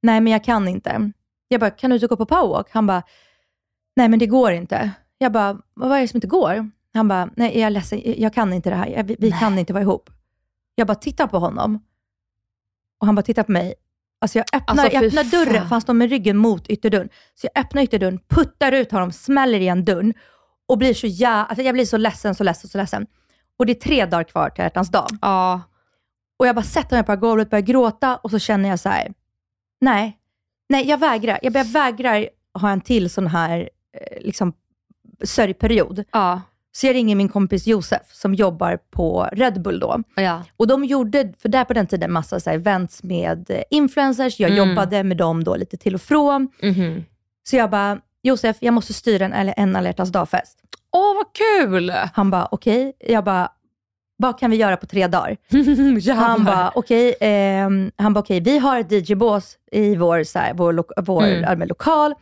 Speaker 3: nej men jag kan inte. Jag bara, kan du inte gå på powerwalk? Han bara, nej men det går inte. Jag bara, vad är det som inte går? Han bara, nej jag är ledsen, jag kan inte det här. Jag- Vi, vi kan inte vara ihop. Jag bara tittar på honom och han bara tittar på mig. Alltså jag öppnar,
Speaker 4: Alltså,
Speaker 3: jag öppnar dörren,
Speaker 4: fan.
Speaker 3: för han står med ryggen mot ytterdörren. Så jag öppnar ytterdörren, puttar ut honom, smäller igen dörren och blir så jä... alltså jag blir så ledsen, så ledsen, så ledsen. Och det är tre dagar kvar till hjärtans dag.
Speaker 4: Ja.
Speaker 3: Och jag bara sätter mig på golvet, börjar gråta och så känner jag så här, nej, nej jag vägrar. Jag, jag vägrar ha en till sån här eh, liksom, sörjperiod.
Speaker 4: Ja.
Speaker 3: Så jag ringer min kompis Josef som jobbar på Red Bull då.
Speaker 4: Ja.
Speaker 3: Och de gjorde, för där på den tiden, massa så här events med eh, influencers. Jag
Speaker 4: Mm.
Speaker 3: jobbade med dem då lite till och från.
Speaker 4: Mhm.
Speaker 3: Så jag bara, Josef, jag måste styra en, en alla dag-fest.
Speaker 4: Åh, vad kul!
Speaker 3: Han bara, okej. Jag bara, vad kan vi göra på tre dagar? Han bara, okej, ehm, han bara, okej, vi har ett DJ-bås i vår, så här, vår, lo- vår
Speaker 4: Mm.
Speaker 3: lokal.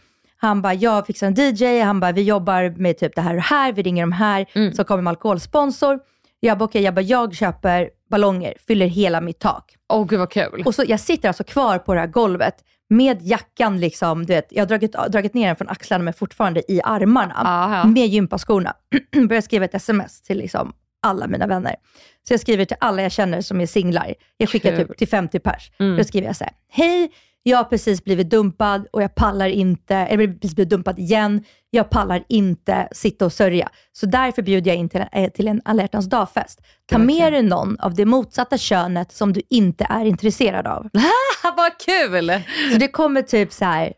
Speaker 3: Han bara, jag fixar en DJ. Han bara, vi jobbar med typ det här och det här. Vi ringer de här
Speaker 4: Mm.
Speaker 3: som kommer med alkoholsponsor. Jag bara, okej, jag, bara, jag köper ballonger, fyller hela mitt tak.
Speaker 4: Åh gud vad kul.
Speaker 3: Och så, jag sitter alltså kvar på det här golvet med jackan, liksom, du vet, jag har dragit, dragit ner den från axlarna men fortfarande i armarna.
Speaker 4: Ja.
Speaker 3: Med gympaskorna. Börjar skriva ett sms till liksom alla mina vänner. Så jag skriver till alla jag känner som är singlar. Jag skickar
Speaker 4: Kul.
Speaker 3: typ till 50 pers.
Speaker 4: Mm.
Speaker 3: Då skriver jag så här, hej, jag har precis blivit dumpad och jag pallar inte, eller precis blivit dumpad igen. Jag pallar inte sitta och sörja. Så därför bjuder jag in till, eh, till en alla dag-fest. Ta med dig någon av det motsatta könet som du inte är intresserad av.
Speaker 4: vad kul!
Speaker 3: Så det kommer typ så här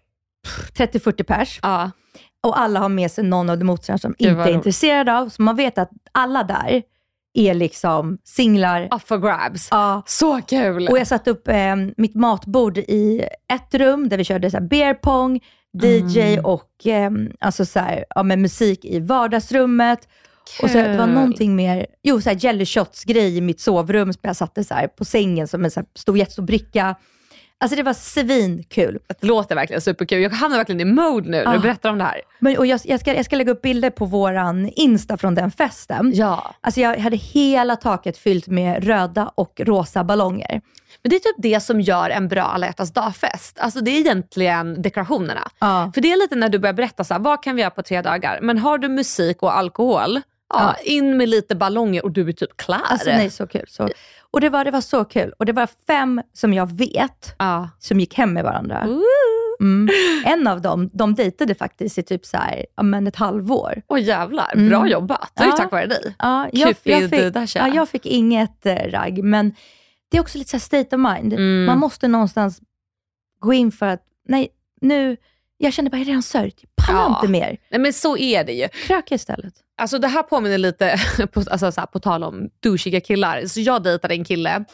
Speaker 3: 30-40 pers.
Speaker 4: Ja.
Speaker 3: Och alla har med sig någon av de motståndare som inte är
Speaker 4: roligt.
Speaker 3: intresserade av. Så man vet att alla där är liksom singlar.
Speaker 4: Up for grabs.
Speaker 3: Ja.
Speaker 4: Så kul!
Speaker 3: Och jag satte upp eh, mitt matbord i ett rum där vi körde så här beer pong, DJ
Speaker 4: Mm.
Speaker 3: och eh, alltså så här, ja, med musik i vardagsrummet. Och så, det var
Speaker 4: Kul.
Speaker 3: någonting mer, jo så här jelly shots grej i mitt sovrum som jag satte så här på sängen som en så här stor jättestor bricka. Alltså det var svinkul.
Speaker 4: Det låter verkligen superkul. Jag hamnar verkligen i mode nu när
Speaker 3: Ah.
Speaker 4: du berättar om det här.
Speaker 3: Men, och jag, jag, ska, jag ska lägga upp bilder på våran Insta från den festen.
Speaker 4: Ja.
Speaker 3: Alltså jag hade hela taket fyllt med röda och rosa ballonger.
Speaker 4: Men det är typ det som gör en bra alla hjärtans dag-fest. Alltså det är egentligen dekorationerna.
Speaker 3: Ja.
Speaker 4: För det är lite när du börjar berätta så här, vad kan vi göra på tre dagar? Men har du musik och alkohol, ja, in med lite ballonger och du är typ klar.
Speaker 3: Alltså nej, så kul. Så. Och det var, det var så kul. Och det var fem som jag vet
Speaker 4: Ja.
Speaker 3: som gick hem med varandra. Mm. En av dem, de dejtade faktiskt i typ så här, men ett halvår.
Speaker 4: Åh jävlar,
Speaker 3: Mm.
Speaker 4: bra jobbat. Det är ju
Speaker 3: Ja.
Speaker 4: tack vare dig.
Speaker 3: Ja, jag, jag, fick, ja, jag fick inget eh, ragg, men det är också lite så state of mind.
Speaker 4: Mm.
Speaker 3: Man måste någonstans gå in för att, nej, nu, jag kände bara, jag är redan sörjt. Jag pallar
Speaker 4: Ja.
Speaker 3: inte mer.
Speaker 4: Nej men så är det ju.
Speaker 3: Kröka istället.
Speaker 4: Alltså det här påminner lite, på, alltså så här, på tal om douchiga killar. Så jag dejtade en kille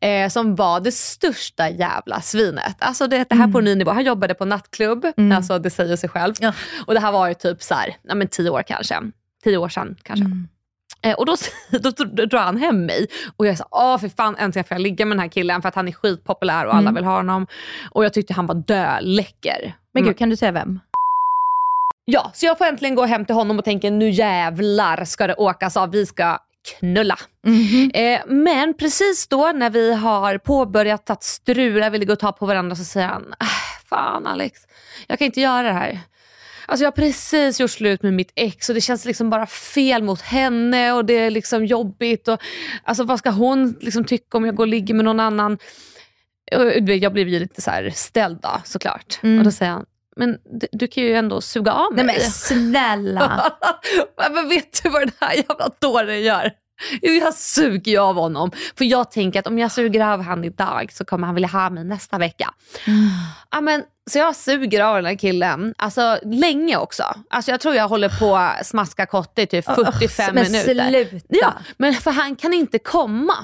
Speaker 4: eh, som var det största jävla svinet. Alltså det, det här på en ny nivå. Han jobbade på nattklubb,
Speaker 3: Mm.
Speaker 4: alltså det säger sig själv.
Speaker 3: Ja.
Speaker 4: Och det här var ju typ så här, ja, men tio år kanske. Tio år sedan kanske.
Speaker 3: Mm.
Speaker 4: Eh, och då, då, då, drar han hem mig och jag sa, åh för fan äntligen får jag ligga med den här killen för att han är skitpopulär och alla
Speaker 3: Mm.
Speaker 4: vill ha honom. Och jag tyckte han var döläcker.
Speaker 3: Men
Speaker 4: Mm.
Speaker 3: gud, kan du säga vem?
Speaker 4: Ja, så jag får äntligen gå hem till honom och tänker nu jävlar ska det åkas av, vi ska knulla.
Speaker 3: Mhm.
Speaker 4: Eh, men precis då när vi har påbörjat att strula, vill gå och ta på varandra så säger han, "Äh, fan Alex, jag kan inte göra det här. Alltså jag har precis gjort slut med mitt ex och det känns liksom bara fel mot henne och det är liksom jobbigt. Och, alltså vad ska hon liksom tycka om jag går och ligger med någon annan? Jag blev ju lite så här ställd då såklart.
Speaker 3: Mm.
Speaker 4: Och då säger han, men du, du kan ju ändå suga av mig.
Speaker 3: Nej men snälla.
Speaker 4: men vet du vad den här jävla dåren gör? Jo, Jag suger ju av honom. För jag tänker att om jag suger av han idag så kommer han vilja ha mig nästa vecka. Ja, men, så jag suger av den här killen, alltså länge också. Alltså jag tror jag håller på att smaska kotte i typ 45
Speaker 3: men
Speaker 4: minuter.
Speaker 3: sluta.
Speaker 4: Ja, men för han kan inte komma.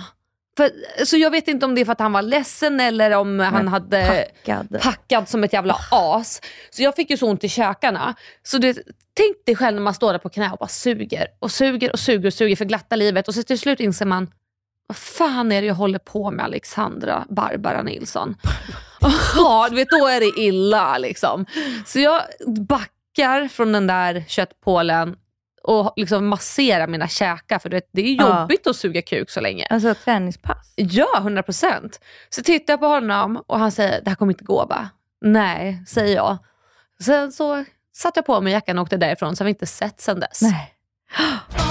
Speaker 4: För, så jag vet inte om det är för att han var ledsen eller om han hade
Speaker 3: packad.
Speaker 4: packad som ett jävla as. Så jag fick ju så ont i käkarna. Så det, tänk dig själv när man står där på knä och bara suger och suger och suger och suger för glatta livet och så till slut inser man, vad fan är det jag håller på med Alexandra Barbara Nilsson? Ja, du vet då är det illa liksom. Så jag backar från den där köttpålen och liksom masserar mina käkar för det är
Speaker 3: Ja.
Speaker 4: jobbigt att suga kuk så länge.
Speaker 3: Alltså träningspass.
Speaker 4: Ja, 100 procent. Så tittar jag på honom och han säger, det här kommer inte gå va? Nej, säger jag. Sen så satte jag på mig jackan och åkte därifrån, så har vi inte sett sen dess.
Speaker 3: Nej.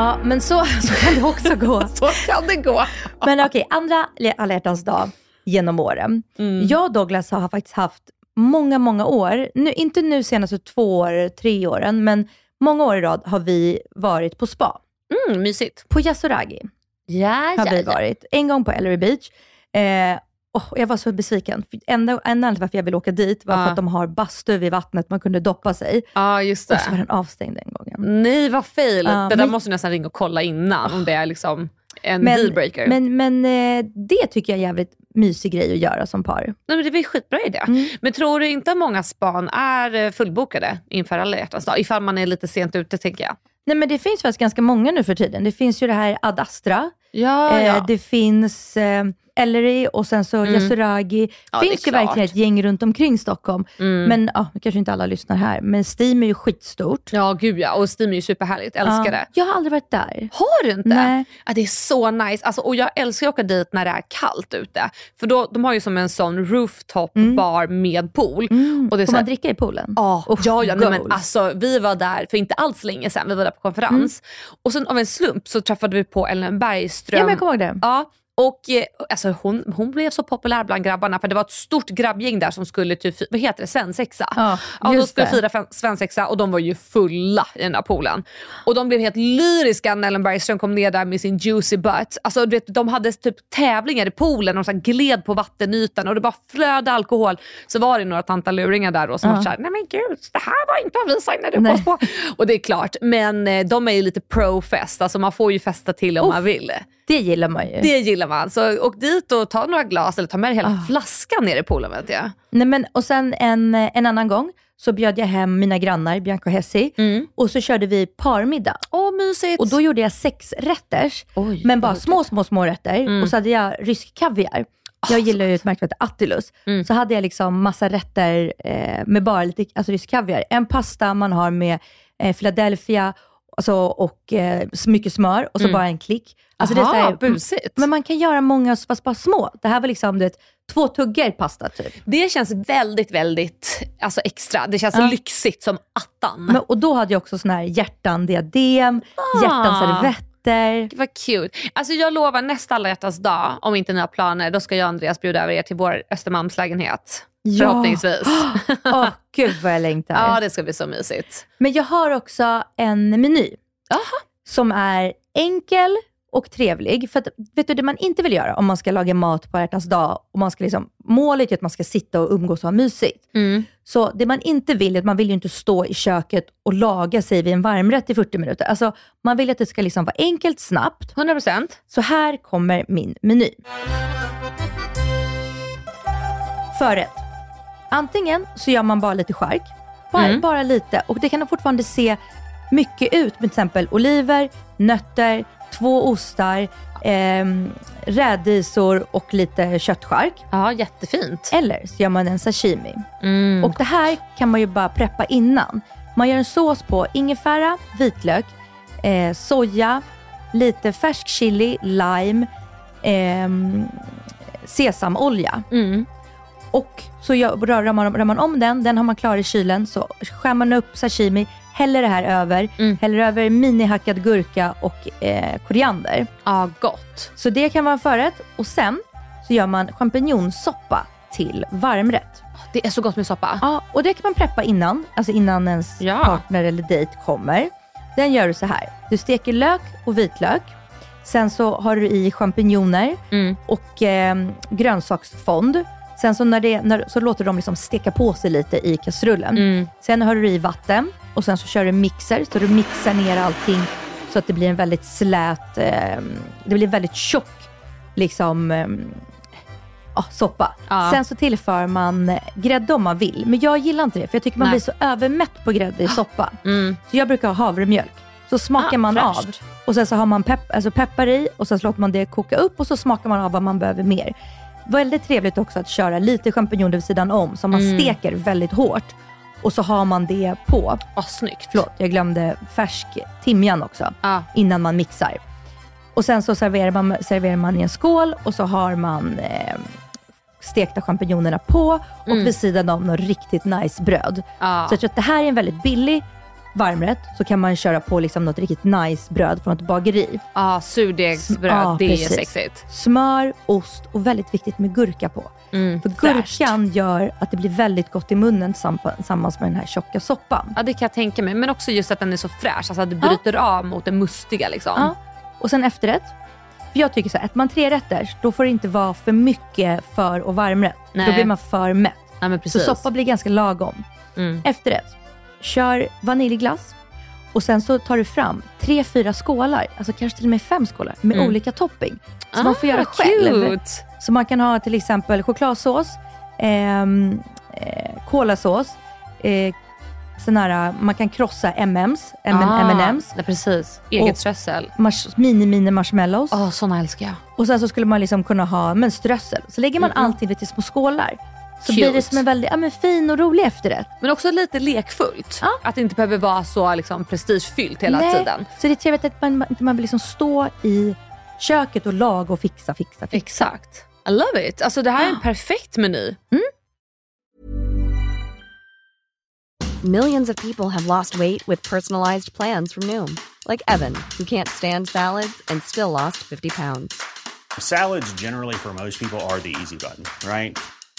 Speaker 3: Ja, men så, så kan det också gå.
Speaker 4: Så kan det gå.
Speaker 3: Men okej, andra alla hjärtans dag genom åren.
Speaker 4: Mm.
Speaker 3: Jag och Douglas har faktiskt haft många, många år, nu, inte nu senaste två år, tre åren, men många år i rad har vi varit på spa.
Speaker 4: Mm, mysigt.
Speaker 3: På Yasuragi
Speaker 4: Ja,
Speaker 3: har
Speaker 4: ja,
Speaker 3: vi varit. En gång på Ellery Beach. Eh, åh, jag var så besviken. Enda enda anledningen till varför jag ville åka dit var
Speaker 4: Ja.
Speaker 3: för att de har bastu vid vattnet, man kunde doppa sig.
Speaker 4: Ja, just
Speaker 3: Och så var
Speaker 4: det.
Speaker 3: den avstängd den gången.
Speaker 4: Nej, vad fail.
Speaker 3: Ja,
Speaker 4: det där
Speaker 3: men-
Speaker 4: måste du nästan ringa och kolla innan om det är liksom en
Speaker 3: Men,
Speaker 4: dealbreaker.
Speaker 3: men, men eh, det tycker jag är en jävligt mysig grej att göra som par.
Speaker 4: Nej, men det blir skitbra idé.
Speaker 3: Mm.
Speaker 4: Men tror du inte att många span är eh, fullbokade inför alla hjärtans dag? Ifall man är lite sent ute tänker jag.
Speaker 3: Nej men det finns faktiskt ganska många nu för tiden. Det finns ju det här Ad Astra,
Speaker 4: Ja,
Speaker 3: eh,
Speaker 4: ja.
Speaker 3: det finns eh, Ellery och sen så
Speaker 4: Mm.
Speaker 3: Yasuragi.
Speaker 4: Ja, det
Speaker 3: finns ju
Speaker 4: klart.
Speaker 3: verkligen ett gäng runt omkring Stockholm.
Speaker 4: Mm.
Speaker 3: Men ja, nu kanske inte alla lyssnar här, men Steam är ju skitstort.
Speaker 4: Ja, gud ja. Och Steam är ju superhärligt. Älskar
Speaker 3: Ja,
Speaker 4: det.
Speaker 3: Jag har aldrig varit där.
Speaker 4: Har du inte?
Speaker 3: Nej.
Speaker 4: Ja, det är så nice. Alltså, och jag älskar att åka dit när det är kallt ute. För då, de har ju som en sån rooftop bar med pool. Och det är
Speaker 3: Får man dricka i poolen?
Speaker 4: Ja,
Speaker 3: Usch,
Speaker 4: ja, ja nej, men alltså, vi var där för inte alls länge sedan, vi var där på konferens. Och sen av en slump så träffade vi på Ellen Bergström.
Speaker 3: Ja, men jag kommer ihåg det.
Speaker 4: Ja, och eh, alltså, hon, hon blev så populär bland grabbarna för det var ett stort grabbgäng där som skulle till, fi- vad heter det, svensexa.
Speaker 3: Ja,
Speaker 4: de
Speaker 3: just
Speaker 4: skulle
Speaker 3: det.
Speaker 4: fira svensexa och de var ju fulla i den där poolen. Och de blev helt lyriska när Ellen Bergström kom ner där med sin juicy butt. Alltså, du vet, de hade typ tävlingar i poolen och så här gled på vattenytan och det bara flödade alkohol. Så var det några tantaluringar där då som
Speaker 3: Ja.
Speaker 4: var såhär, nej men gud, det här var inte vad vi signade upp oss på. Och det är klart, men eh, de är ju lite pro-fest, alltså man får ju festa till om
Speaker 3: Uff.
Speaker 4: man vill.
Speaker 3: Det gillar man ju.
Speaker 4: Det gillar man. Så åk dit och ta några glas eller ta med hela
Speaker 3: Ah.
Speaker 4: flaskan ner i poolen vet jag.
Speaker 3: Nej, men, och sen en, en annan gång så bjöd jag hem mina grannar, Bianca och Hessi, och så körde vi parmiddag.
Speaker 4: Åh, mysigt.
Speaker 3: Och då gjorde jag sex rätters,
Speaker 4: Oj,
Speaker 3: men bara små, små, små rätter.
Speaker 4: Mm.
Speaker 3: Och så hade jag rysk kaviar. Jag gillar ju ett märke som heter Attilus.
Speaker 4: Mm.
Speaker 3: Så hade jag liksom massa rätter eh, med bara lite alltså rysk kaviar. En pasta man har med eh, Philadelphia alltså, och eh, mycket smör och så
Speaker 4: Mm.
Speaker 3: bara en klick. Alltså
Speaker 4: Aha,
Speaker 3: det är så här,
Speaker 4: busigt.
Speaker 3: Men man kan göra många fast bara små. Det här var liksom du vet, två tuggor pasta typ.
Speaker 4: Det känns väldigt, väldigt alltså extra. Det känns
Speaker 3: Ja.
Speaker 4: lyxigt som attan.
Speaker 3: Men, och då hade jag också sån här hjärtan diadem,
Speaker 4: Ah.
Speaker 3: hjärtan servetter.
Speaker 4: Gud, Vad cute. Alltså jag lovar nästa alla hjärtans dag, om inte ni har planer, då ska jag och Andreas bjuda över er till vår Östermalmslägenhet.
Speaker 3: Ja.
Speaker 4: Förhoppningsvis.
Speaker 3: Åh gud vad jag längtar.
Speaker 4: ja, det ska bli så mysigt.
Speaker 3: Men jag har också en meny som är enkel och trevlig. För att, vet du, det man inte vill göra om man ska laga mat på alla hjärtans dag, och man ska liksom, målet är att man ska sitta och umgås och ha mysigt.
Speaker 4: Mm.
Speaker 3: Så det man inte vill, är att man vill ju inte stå i köket och laga sig vid en varmrätt i 40 minuter. Alltså, man vill att det ska liksom vara enkelt, snabbt.
Speaker 4: 100%.
Speaker 3: Så här kommer min meny. Förrätt. Antingen så gör man bara lite chark, bara,
Speaker 4: Mm.
Speaker 3: bara lite. Och det kan fortfarande se mycket ut med till exempel oliver, nötter, två ostar, ehm, rädisor och lite köttchark.
Speaker 4: Ja, jättefint.
Speaker 3: Eller så gör man en sashimi.
Speaker 4: Mm.
Speaker 3: Och det här kan man ju bara preppa innan. Man gör en sås på ingefära, vitlök, eh, soja, lite färsk chili, lime, ehm, sesamolja.
Speaker 4: Mm.
Speaker 3: Och så rör, man, rör man om den, den har man klar i kylen, så skär man upp sashimi, häller det här över,
Speaker 4: Mm.
Speaker 3: häller över minihackad gurka och eh, koriander.
Speaker 4: Ja, gott.
Speaker 3: Så det kan vara en förrätt. Och sen så gör man champinjonsoppa till varmrätt.
Speaker 4: Det är så gott med soppa.
Speaker 3: Ja, och det kan man preppa innan, alltså innan ens
Speaker 4: Ja.
Speaker 3: partner eller dejt kommer. Den gör du så här. Du steker lök och vitlök. Sen så har du i champinjoner
Speaker 4: Mm.
Speaker 3: och eh, grönsaksfond. Sen så, när det, när, så låter de liksom steka på sig lite i kastrullen.
Speaker 4: Mm.
Speaker 3: Sen har du i vatten och sen så kör du mixer, så du mixar ner allting så att det blir en väldigt slät, eh, det blir väldigt tjock, liksom, eh, soppa.
Speaker 4: Ja.
Speaker 3: Sen så tillför man grädde om man vill. Men jag gillar inte det, för jag tycker man
Speaker 4: Nej.
Speaker 3: blir så övermätt på grädde i soppa.
Speaker 4: Mm.
Speaker 3: Så jag brukar ha havremjölk. Så smakar
Speaker 4: Ah,
Speaker 3: man
Speaker 4: fräscht.
Speaker 3: av. Och sen så har man pepp, alltså peppar i och sen så låter man det koka upp och så smakar man av vad man behöver mer. Väldigt trevligt också att köra lite champinjoner vid sidan om som man
Speaker 4: Mm.
Speaker 3: steker väldigt hårt. Och så har man det på.
Speaker 4: Oh, snyggt.
Speaker 3: Förlåt, jag glömde färsk timjan också
Speaker 4: Ja.
Speaker 3: innan man mixar. Och sen så serverar man, serverar man i en skål och så har man eh, stekta champinjonerna på och
Speaker 4: Mm.
Speaker 3: vid sidan av något riktigt nice bröd.
Speaker 4: Ja.
Speaker 3: Så jag tror att det här är en väldigt billig varmrätt. Så kan man köra på liksom något riktigt nice bröd från ett bageri.
Speaker 4: Ja, surdegsbröd,
Speaker 3: Ja,
Speaker 4: det
Speaker 3: precis.
Speaker 4: är sexigt.
Speaker 3: Smör, ost och väldigt viktigt med gurka på.
Speaker 4: Mm,
Speaker 3: För
Speaker 4: fräscht.
Speaker 3: gurkan gör att det blir väldigt gott i munnen tillsammans med den här tjocka soppan.
Speaker 4: Ja, det kan jag tänka mig. Men också just att den är så fräsch. Alltså att det bryter av mot det mustiga. Liksom.
Speaker 3: Ja. Och sen efterrätt. För jag tycker så här, äter man tre rätter, då får det inte vara för mycket för och varmrätt.
Speaker 4: Nej.
Speaker 3: Då blir man för mätt.
Speaker 4: Ja,
Speaker 3: Så soppa blir ganska lagom.
Speaker 4: Mm.
Speaker 3: Efterrätt. Kör vaniljglass och sen så tar du fram tre, fyra skålar, alltså kanske till och med fem skålar med
Speaker 4: Mm.
Speaker 3: olika topping. Så
Speaker 4: Ah,
Speaker 3: man får göra själv.
Speaker 4: cute.
Speaker 3: Så man kan ha till exempel chokladsås, ehm, eh, kolasås, eh, sån här, man kan krossa M&M's,
Speaker 4: Ah,
Speaker 3: M&M's
Speaker 4: Ja, precis. Eget strössel.
Speaker 3: mini-mini marshmallows.
Speaker 4: Åh, såna älskar jag.
Speaker 3: Och sen så skulle man liksom kunna ha men strössel. Så lägger man
Speaker 4: Mm.
Speaker 3: allting lite i små skålar. Så
Speaker 4: Cute.
Speaker 3: blir det som en väldigt ja, men fin och rolig efterrätt.
Speaker 4: Men också lite lekfullt.
Speaker 3: Ja.
Speaker 4: Att det inte behöver vara så liksom, prestigefyllt hela
Speaker 3: Nej.
Speaker 4: tiden.
Speaker 3: Så det är trevligt att man, man, man vill liksom stå i köket och laga och fixa, fixa, fixa.
Speaker 4: Exakt. I love it. Alltså det här är en perfekt meny.
Speaker 8: Millions of people have lost weight with personalized plans from Noom, like Evan, who can't stand salads and still lost 50 pounds.
Speaker 9: Salads, generally, for most people, are the easy button, right?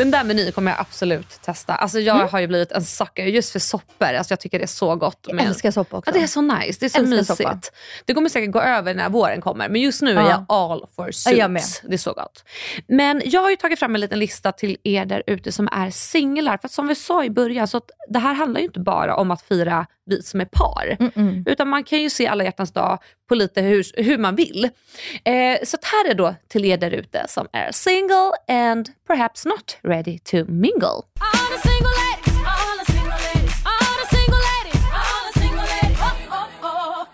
Speaker 4: Den där menyn kommer jag absolut testa. Alltså jag
Speaker 3: Mm.
Speaker 4: har ju blivit en sucker just för soppor. Alltså jag tycker det är så gott.
Speaker 3: Jag
Speaker 4: med-
Speaker 3: älskar soppa också.
Speaker 4: Ja, det är så nice. Det är så
Speaker 3: Älskar
Speaker 4: mysigt.
Speaker 3: soppa.
Speaker 4: Det kommer säkert gå över när våren kommer. Men just nu är
Speaker 3: Ja.
Speaker 4: jag all for soups.
Speaker 3: jag.
Speaker 4: Det är så gott. Men jag har ju tagit fram en liten lista till er där ute som är singlar. För som vi sa i början, så att det här handlar ju inte bara om att fira vi som är par.
Speaker 3: Mm-mm.
Speaker 4: Utan man kan ju se alla hjärtans dag på lite hur, hur man vill. Eh, så här är då till er där ute som är single and perhaps not ready to mingle.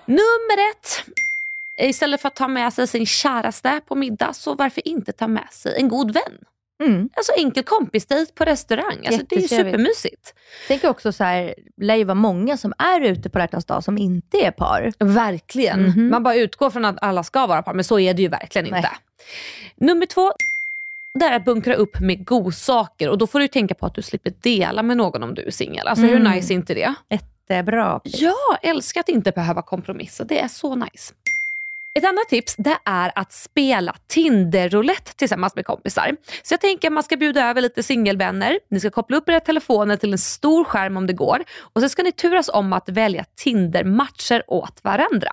Speaker 4: Nummer ett. Istället för att ta med sig sin käraste på middag, så varför inte ta med sig en god vän?
Speaker 3: Mm.
Speaker 4: Alltså enkel kompisdejt på restaurang. Alltså, det är supermysigt.
Speaker 3: Tänker också så här, lär ju vara många som är ute på hjärtans dag som inte är par.
Speaker 4: Verkligen.
Speaker 3: Mhm.
Speaker 4: Man bara utgår från att alla ska vara par, men så är det ju verkligen
Speaker 3: Nej.
Speaker 4: inte. Nummer två, det är att bunkra upp med godsaker. Och då får du tänka på att du slipper dela med någon om du är singel. Alltså hur
Speaker 3: Mm.
Speaker 4: nice är inte det?
Speaker 3: Jättebra.
Speaker 4: Ja, älskar att inte behöva kompromissa. Det är så nice. Ett annat tips det är att spela Tinder-roulette tillsammans med kompisar. Så jag tänker att man ska bjuda över lite singelvänner. Ni ska koppla upp era telefoner till en stor skärm om det går. Och Sen ska ni turas om att välja Tinder-matcher åt varandra.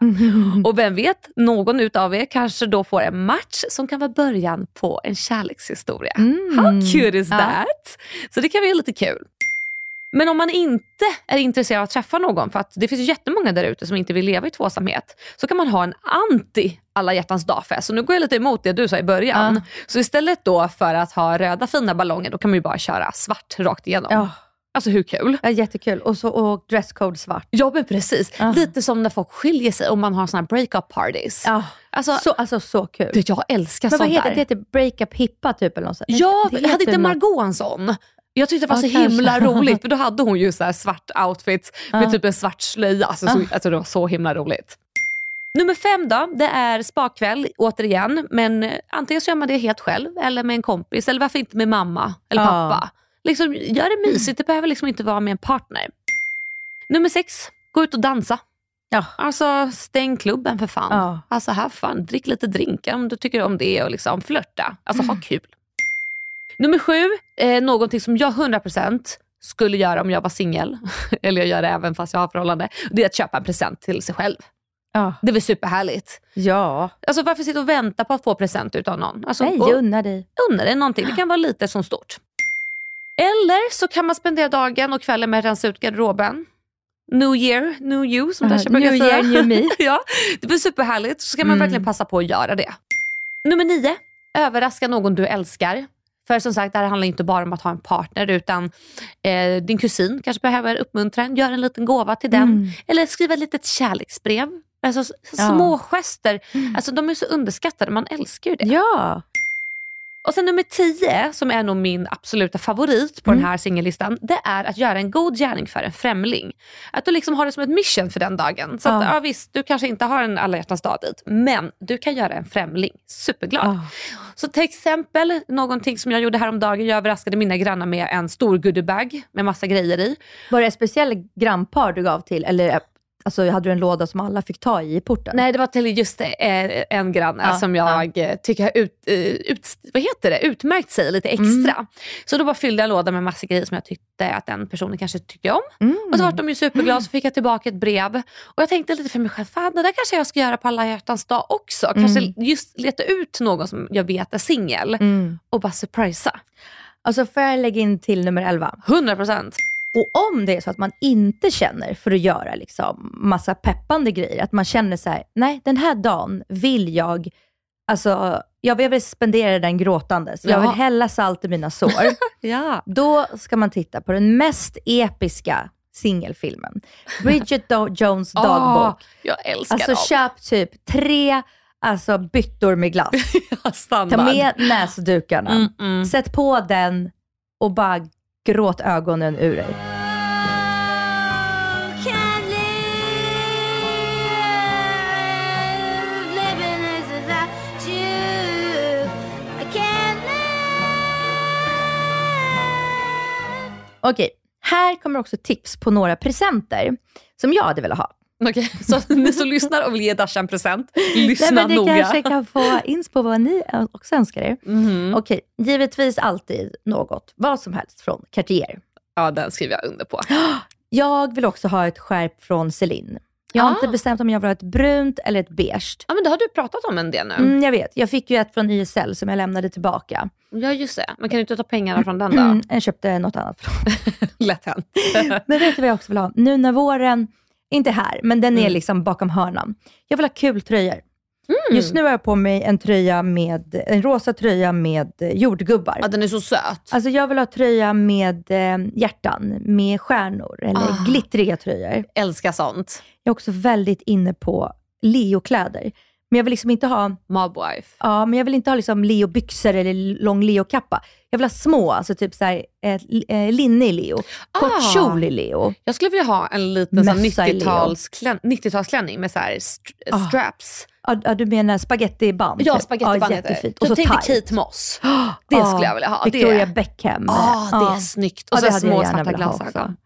Speaker 4: Och vem vet, någon utav er kanske då får en match som kan vara början på en kärlekshistoria. How cute is
Speaker 3: Ja.
Speaker 4: that? Så det kan vara lite kul. Men om man inte är intresserad av att träffa någon, för att det finns jättemånga där ute som inte vill leva i tvåsamhet, så kan man ha en anti alla hjärtans dagfest. Så nu går jag lite emot det du sa i början. Så istället då för att ha röda fina ballonger, då kan man ju bara köra svart rakt igenom.
Speaker 3: Ja.
Speaker 4: Alltså hur kul?
Speaker 3: Ja, jättekul. Och, så, och dresscode svart.
Speaker 4: Ja men precis. Lite som när folk skiljer sig och man har såna här break-up parties.
Speaker 3: Ja.
Speaker 4: Alltså,
Speaker 3: så, alltså så kul.
Speaker 4: Du, jag älskar
Speaker 3: Men vad
Speaker 4: sånt
Speaker 3: heter
Speaker 4: där.
Speaker 3: det? heter breakup hippa typ eller något sånt.
Speaker 4: Ja,
Speaker 3: Det
Speaker 4: hade
Speaker 3: heter
Speaker 4: inte Margot en sån? Jag tyckte det var
Speaker 3: Ja,
Speaker 4: så
Speaker 3: kanske.
Speaker 4: himla roligt, för då hade hon ju så svart outfit med
Speaker 3: Ja.
Speaker 4: typ en svart slöja. Alltså, så, alltså, det var så himla roligt. Nummer fem då, det är spakväll återigen. Men eh, antingen så gör man det helt själv eller med en kompis eller varför inte med mamma eller pappa. Liksom, gör det mysigt, det behöver liksom inte vara med en partner. Nummer sex, gå ut och dansa.
Speaker 3: Ja.
Speaker 4: Alltså stäng klubben för fan.
Speaker 3: Ja.
Speaker 4: Alltså have fun, drick lite drinkar om du tycker om det och liksom flörta. Alltså
Speaker 3: Mm.
Speaker 4: ha kul. Nummer sju, eh, någonting som jag 100% skulle göra om jag var singel, eller jag gör det även fast jag har förhållande, det är att köpa en present till sig själv.
Speaker 3: Ja.
Speaker 4: Det är väl superhärligt?
Speaker 3: Ja.
Speaker 4: Alltså varför sitta och vänta på att få present utav någon? Alltså,
Speaker 3: Nej,
Speaker 4: gå-
Speaker 3: unna dig.
Speaker 4: unna dig någonting. Det kan vara lite som stort. Eller så kan man spendera dagen och kvällen med att rensa ut garderoben. New year, new you som
Speaker 3: Ja,
Speaker 4: Dasha brukar
Speaker 3: new
Speaker 4: säga.
Speaker 3: year, new me.
Speaker 4: ja, det blir superhärligt. Så ska man
Speaker 3: Mm.
Speaker 4: verkligen passa på att göra det. Nummer nio, överraska någon du älskar. För som sagt, det här handlar inte bara om att ha en partner utan eh, din kusin kanske behöver uppmuntran. Gör en liten gåva till den.
Speaker 3: Mm.
Speaker 4: Eller skriva ett litet kärleksbrev. Alltså, s-
Speaker 3: Ja.
Speaker 4: Små gester. Alltså, de är så underskattade, man älskar ju det.
Speaker 3: Ja.
Speaker 4: Och sen nummer 10, som är nog min absoluta favorit på
Speaker 3: Mm.
Speaker 4: den här singellistan, det är att göra en god gärning för en främling. Att du liksom har det som ett mission för den dagen. Så att,
Speaker 3: Ja.
Speaker 4: ja, visst, du kanske inte har en alla hjärtans dag dit, men du kan göra en främling superglad.
Speaker 3: Ja.
Speaker 4: Så till exempel, någonting som jag gjorde häromdagen, jag överraskade mina grannar med en stor goodiebag med massa grejer i.
Speaker 3: Var det ett speciellt grannpar du gav till? Eller alltså, hade du en låda som alla fick ta i i porten?
Speaker 4: Nej, det var till just eh, en granne
Speaker 3: Ja,
Speaker 4: som jag eh, tycker har ut, eh, ut, vad heter det? utmärkt sig lite extra.
Speaker 3: Mm.
Speaker 4: Så då bara fyllde jag lådan med massa grejer som jag tyckte att den personen kanske tyckte om.
Speaker 3: Mm.
Speaker 4: Och så var de ju superglada så fick jag tillbaka ett brev. Och jag tänkte lite för mig själv, fan det där kanske jag ska göra på alla hjärtans dag också. Kanske
Speaker 3: Mm.
Speaker 4: just leta ut någon som jag vet är singel
Speaker 3: Mm.
Speaker 4: och bara surprisa.
Speaker 3: Alltså får jag lägga in till nummer 11?
Speaker 4: 100%.
Speaker 3: Och om det är så att man inte känner för att göra liksom massa peppande grejer, att man känner så här, nej den här dagen vill jag, alltså jag vill spendera den gråtandes. Jag vill hälla salt i mina sår.
Speaker 4: Ja.
Speaker 3: Då ska man titta på den mest episka singelfilmen. Bridget Do- Jones dagbok.
Speaker 4: Åh, jag älskar
Speaker 3: Alltså
Speaker 4: dem.
Speaker 3: köp typ tre alltså, byttor med glass. Ta med näsdukarna.
Speaker 4: Mm, mm.
Speaker 3: Sätt på den och bara gråt ögonen ur dig. Okej, här kommer också tips på några presenter som jag hade velat ha.
Speaker 4: Okej, så ni som lyssnar och vill ge Dasha en present, lyssna
Speaker 3: Nej, men ni
Speaker 4: noga.
Speaker 3: kanske kan få inspo vad ni också önskar er.
Speaker 4: Mhm.
Speaker 3: Okej, givetvis alltid något, vad som helst från Cartier.
Speaker 4: Ja, den skriver jag under på.
Speaker 3: Jag vill också ha ett skärp från Celine. Jag har
Speaker 4: Ah.
Speaker 3: inte bestämt om jag vill ha ett brunt eller ett beige.
Speaker 4: Ja, men det har du pratat om en del nu.
Speaker 3: Mm, jag vet, jag fick ju ett från YSL som jag lämnade tillbaka.
Speaker 4: Ja, just det. Men kan du inte ta pengarna från den då?
Speaker 3: Mm, jag köpte något annat.
Speaker 4: Lätt hänt.
Speaker 3: Men vet du vad jag också vill ha? Nu när våren, inte här, men den är
Speaker 4: Mm.
Speaker 3: liksom bakom hörnan. Jag vill ha kul tröjor.
Speaker 4: Mm.
Speaker 3: Just nu har jag på mig en tröja med, en rosa tröja med eh, jordgubbar.
Speaker 4: Ja, den är så söt.
Speaker 3: Alltså jag vill ha tröja med eh, hjärtan, med stjärnor eller
Speaker 4: Ah.
Speaker 3: glittriga tröjor.
Speaker 4: Älskar sånt.
Speaker 3: Jag är också väldigt inne på Leo-kläder. Men jag vill liksom inte ha,
Speaker 4: Mobwife.
Speaker 3: ja, men jag vill inte ha liksom Leo-byxor eller lång Leo-kappa. Jag vill ha små, alltså typ så här, eh, li- linne i Leo, kort
Speaker 4: Ah.
Speaker 3: kjol i Leo.
Speaker 4: Jag skulle vilja ha en liten sån
Speaker 3: Mössa i Leo.
Speaker 4: 90-tals klän- 90-talsklänning med så här st-
Speaker 3: Ah.
Speaker 4: straps.
Speaker 3: Ja, du menar spagettiband?
Speaker 4: Ja,
Speaker 3: typ.
Speaker 4: spagettiband
Speaker 3: ja,
Speaker 4: heter det.
Speaker 3: Och så
Speaker 4: tänkte
Speaker 3: tight.
Speaker 4: Kate Moss. Det
Speaker 3: Ja,
Speaker 4: skulle jag vilja ha.
Speaker 3: Victoria
Speaker 4: det.
Speaker 3: Beckham.
Speaker 4: Ja, det är snyggt. Och
Speaker 3: Ja,
Speaker 4: så små svarta glasögon.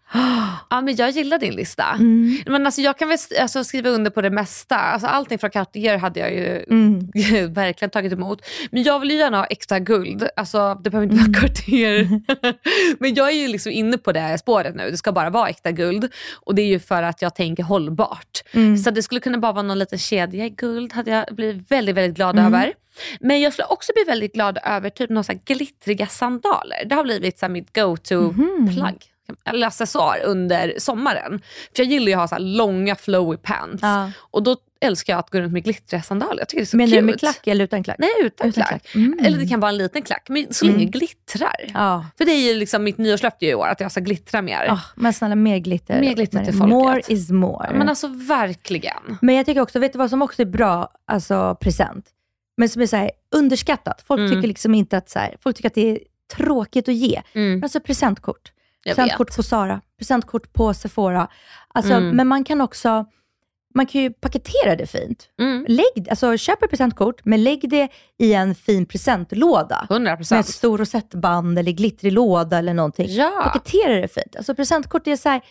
Speaker 4: Ja, men jag gillar din lista.
Speaker 3: Mm.
Speaker 4: Men alltså, jag kan väl alltså, skriva under på det mesta. Alltså, allting från Cartier hade jag ju
Speaker 3: Mm.
Speaker 4: verkligen tagit emot. Men jag vill ju gärna ha extra guld. Alltså, det behöver inte
Speaker 3: Mm.
Speaker 4: vara Cartier. men jag är ju liksom inne på det spåret nu. Det ska bara vara äkta guld. Och det är ju för att jag tänker hållbart.
Speaker 3: Mm.
Speaker 4: Så det skulle kunna bara vara någon liten kedja i guld. Hade jag blivit väldigt, väldigt glad
Speaker 3: Mm.
Speaker 4: över. Men jag skulle också bli väldigt glad över typ några glittriga sandaler. Det har blivit så mitt go-to
Speaker 3: Mhm.
Speaker 4: plagg eller accessoar under sommaren. För jag gillar ju att ha så långa flowy pants.
Speaker 3: Ja.
Speaker 4: Och då älskar jag att gå runt med glittriga sandaler. Jag tycker det är så
Speaker 3: Menar
Speaker 4: cute.
Speaker 3: med klack eller utan klack?
Speaker 4: Nej, utan,
Speaker 3: Utan
Speaker 4: klack.
Speaker 3: klack. Mm.
Speaker 4: Eller det kan vara en liten klack, men så länge
Speaker 3: Mm.
Speaker 4: glittrar.
Speaker 3: Ja.
Speaker 4: För det är ju liksom mitt nyårslöfte i år, att jag ska glittra mer.
Speaker 3: Ah, men snälla, mer glitter.
Speaker 4: Mer glitter till
Speaker 3: More
Speaker 4: folket.
Speaker 3: is more.
Speaker 4: Men alltså verkligen.
Speaker 3: Men jag tycker också, vet du vad som också är bra alltså, present? Men som är så här, underskattat. Folk
Speaker 4: Mm.
Speaker 3: tycker liksom inte att så här, folk tycker att det är tråkigt att ge.
Speaker 4: Mm.
Speaker 3: Alltså presentkort.
Speaker 4: Jag
Speaker 3: presentkort
Speaker 4: vet.
Speaker 3: på Sara, presentkort på Sephora. Alltså,
Speaker 4: Mm.
Speaker 3: Men man kan också man kan ju paketera det fint.
Speaker 4: Mm.
Speaker 3: Lägg, alltså, köp ett presentkort, men lägg det i en fin presentlåda.
Speaker 4: 100%.
Speaker 3: Med ett stor rosettband eller glittrig låda eller någonting.
Speaker 4: Ja.
Speaker 3: Paketera det fint. Alltså presentkort är så här,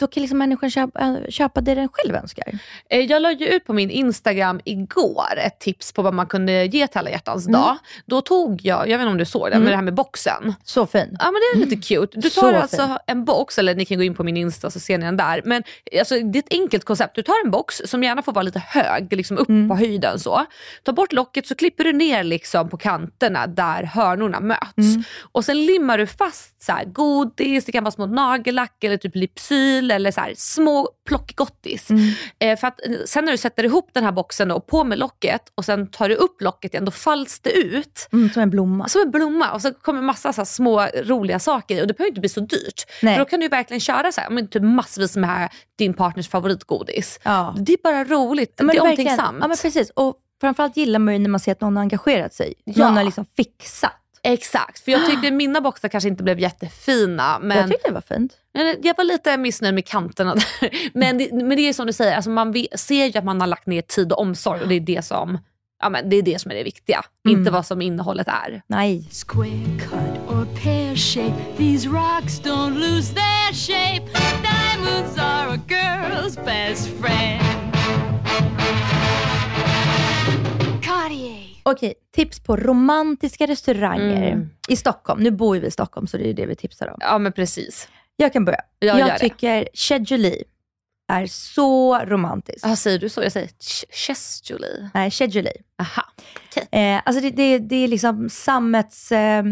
Speaker 3: då kan liksom människan köpa, köpa det den själv önskar.
Speaker 4: Eh, Jag la ju ut på min Instagram igår ett tips på vad man kunde ge till alla hjärtans
Speaker 3: Mm.
Speaker 4: dag. Då tog jag, jag vet inte om du såg det,
Speaker 3: Mm.
Speaker 4: men det här med boxen.
Speaker 3: Så fin.
Speaker 4: Ja men det är lite cute. Du
Speaker 3: Så
Speaker 4: tar
Speaker 3: fin.
Speaker 4: alltså en box, eller ni kan gå in på min Insta så ser ni den där. Men alltså, det är ett enkelt koncept. Du tar en box som gärna får vara lite hög, liksom upp
Speaker 3: Mm.
Speaker 4: på höjden så. Ta bort locket så klipper du ner liksom på kanterna där hörnorna möts.
Speaker 3: Mm.
Speaker 4: Och sen limmar du fast så här, godis, det kan vara små nagellack eller typ Lypsyl eller så här, små plockgottis.
Speaker 3: Mm.
Speaker 4: Eh, för att, eh, sen när du sätter ihop den här boxen då, på med locket och sen tar du upp locket igen, då falls det ut.
Speaker 3: Mm, som en blomma.
Speaker 4: Som en blomma och så kommer massa så här små roliga saker i och det behöver inte bli så dyrt.
Speaker 3: Nej.
Speaker 4: För då kan du verkligen köra så här, men typ massvis med din partners favoritgodis.
Speaker 3: Ja.
Speaker 4: Det är bara roligt,
Speaker 3: Men
Speaker 4: det är omtänksamt.
Speaker 3: Ja men precis. Och framförallt gillar man ju när man ser att någon har engagerat sig.
Speaker 4: Ja.
Speaker 3: Någon har liksom fixat.
Speaker 4: Exakt, för jag tyckte mina boxar kanske inte blev jättefina. Men
Speaker 3: Jag tyckte det var fint.
Speaker 4: Jag var lite missnöjd med kanterna där. Men det, men det är som du säger, alltså man ser ju att man har lagt ner tid och omsorg och det är det som, ja, men det, är det som är det viktiga.
Speaker 3: Mm.
Speaker 4: Inte vad som innehållet är.
Speaker 3: Nej.
Speaker 10: Square cut or pear shape, these rocks don't lose their shape. Diamonds are a girl's best friend.
Speaker 3: Okej, tips på romantiska restauranger
Speaker 4: Mm.
Speaker 3: i Stockholm. Nu bor ju vi i Stockholm så det är det vi tipsar om.
Speaker 4: Ja men precis.
Speaker 3: Jag kan börja.
Speaker 4: Ja,
Speaker 3: jag
Speaker 4: det.
Speaker 3: tycker Chez Jolie är så romantisk.
Speaker 4: Ah, säger du så? Jag säger ch- Chestulie.
Speaker 3: Nej, Chez
Speaker 4: Aha.
Speaker 3: Eh, alltså det, det, det är liksom sammets eh,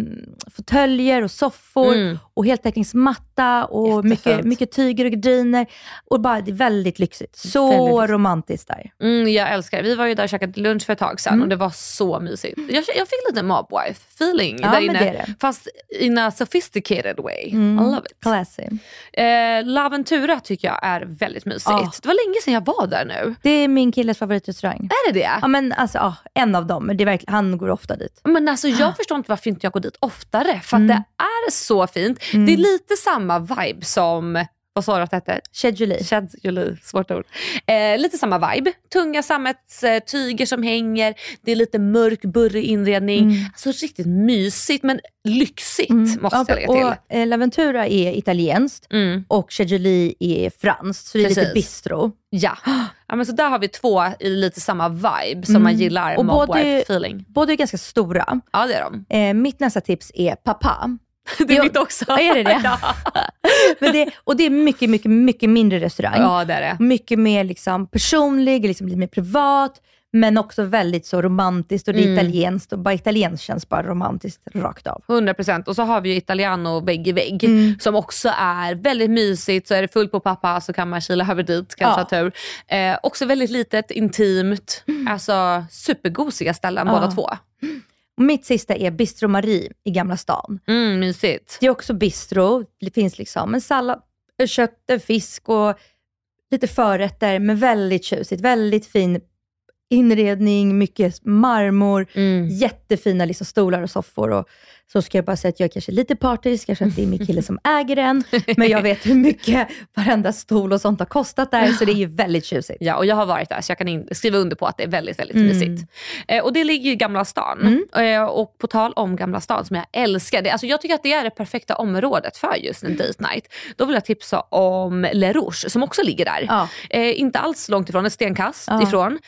Speaker 3: fåtöljer och soffor
Speaker 4: Mm.
Speaker 3: och heltäckningsmatta och mycket, mycket tyger och gardiner. Och bara, det är väldigt lyxigt. Så
Speaker 4: Väldigt
Speaker 3: romantiskt där.
Speaker 4: Mm, jag älskar det. Vi var ju där och käkade lunch för ett tag sedan
Speaker 3: Mm.
Speaker 4: och det var så mysigt. Jag, jag fick lite mobwife feeling
Speaker 3: Ja,
Speaker 4: där inne.
Speaker 3: det det.
Speaker 4: Fast in a sophisticated way.
Speaker 3: Mm.
Speaker 4: I love it.
Speaker 3: Classy.
Speaker 4: Eh, Laventura tycker jag är väldigt mysigt.
Speaker 3: Ja.
Speaker 4: Det var länge sedan jag var där nu.
Speaker 3: Det är min killes favoritrestaurang.
Speaker 4: Är det det?
Speaker 3: Ja, men alltså, ja, en av dem. Det är verkligen, han går ofta dit.
Speaker 4: Men alltså jag förstår inte varför inte jag går dit oftare. För att
Speaker 3: Mm.
Speaker 4: det är så fint.
Speaker 3: Mm.
Speaker 4: Det är lite samma vibe som, vad sa du att det hette?
Speaker 3: Chez Jolie,
Speaker 4: svårt ord. Eh, lite samma vibe. Tunga sammetstyger som hänger. Det är lite mörk, burrig inredning.
Speaker 3: Mm.
Speaker 4: Alltså riktigt mysigt men lyxigt måste jag lägga till.
Speaker 3: Och, eh, Laventura är italienskt
Speaker 4: Mm.
Speaker 3: och Chez Jolie är franskt. Så det är lite
Speaker 4: Precis.
Speaker 3: bistro.
Speaker 4: Ja. ja men så där har vi två i lite samma vibe som
Speaker 3: Mm.
Speaker 4: man gillar.
Speaker 3: Och både-
Speaker 4: feeling.
Speaker 3: Båda är ganska stora.
Speaker 4: Ja det är de.
Speaker 3: Eh, mitt nästa tips är Papa.
Speaker 4: Det är mitt också.
Speaker 3: Är det det?
Speaker 4: ja.
Speaker 3: Men det, och det är mycket, mycket, mycket mindre restaurang.
Speaker 4: ja det är det.
Speaker 3: Mycket mer liksom personlig, liksom lite mer privat, men också väldigt så romantiskt och det är
Speaker 4: Mm.
Speaker 3: italienskt och bara italienskt känns bara romantiskt rakt av.
Speaker 4: 100% och så har vi ju Italiano vägg i vägg
Speaker 3: Mm.
Speaker 4: som också är väldigt mysigt. Så är det fullt på pappa så kan man kila över dit, kanske
Speaker 3: Ja.
Speaker 4: tur. Eh, också väldigt litet, intimt. Alltså supergosiga ställen
Speaker 3: Ja.
Speaker 4: båda två.
Speaker 3: Och mitt sista är Bistro Marie i Gamla stan.
Speaker 4: Mm, mysigt.
Speaker 3: Det är också bistro, det finns liksom en sallad, en kött, en fisk och lite förrätter, men väldigt tjusigt. Väldigt fin inredning, mycket marmor, jättefina liksom, stolar och soffor. Och så ska jag bara säga att jag är kanske lite partisk, kanske inte är min kille som äger den, men jag vet hur mycket varenda stol och sånt har kostat där, så det är ju väldigt tjusigt.
Speaker 4: Ja, och jag har varit där så jag kan skriva under på att det är väldigt, väldigt
Speaker 3: Mm.
Speaker 4: mysigt. Eh, och det ligger i Gamla stan. Eh, och på tal om Gamla stan som jag älskar, det, alltså jag tycker att det är det perfekta området för just en date night. Då vill jag tipsa om Le Rouge som också ligger där.
Speaker 3: Ja.
Speaker 4: Eh, inte alls långt ifrån, ett stenkast
Speaker 3: Ja.
Speaker 4: ifrån.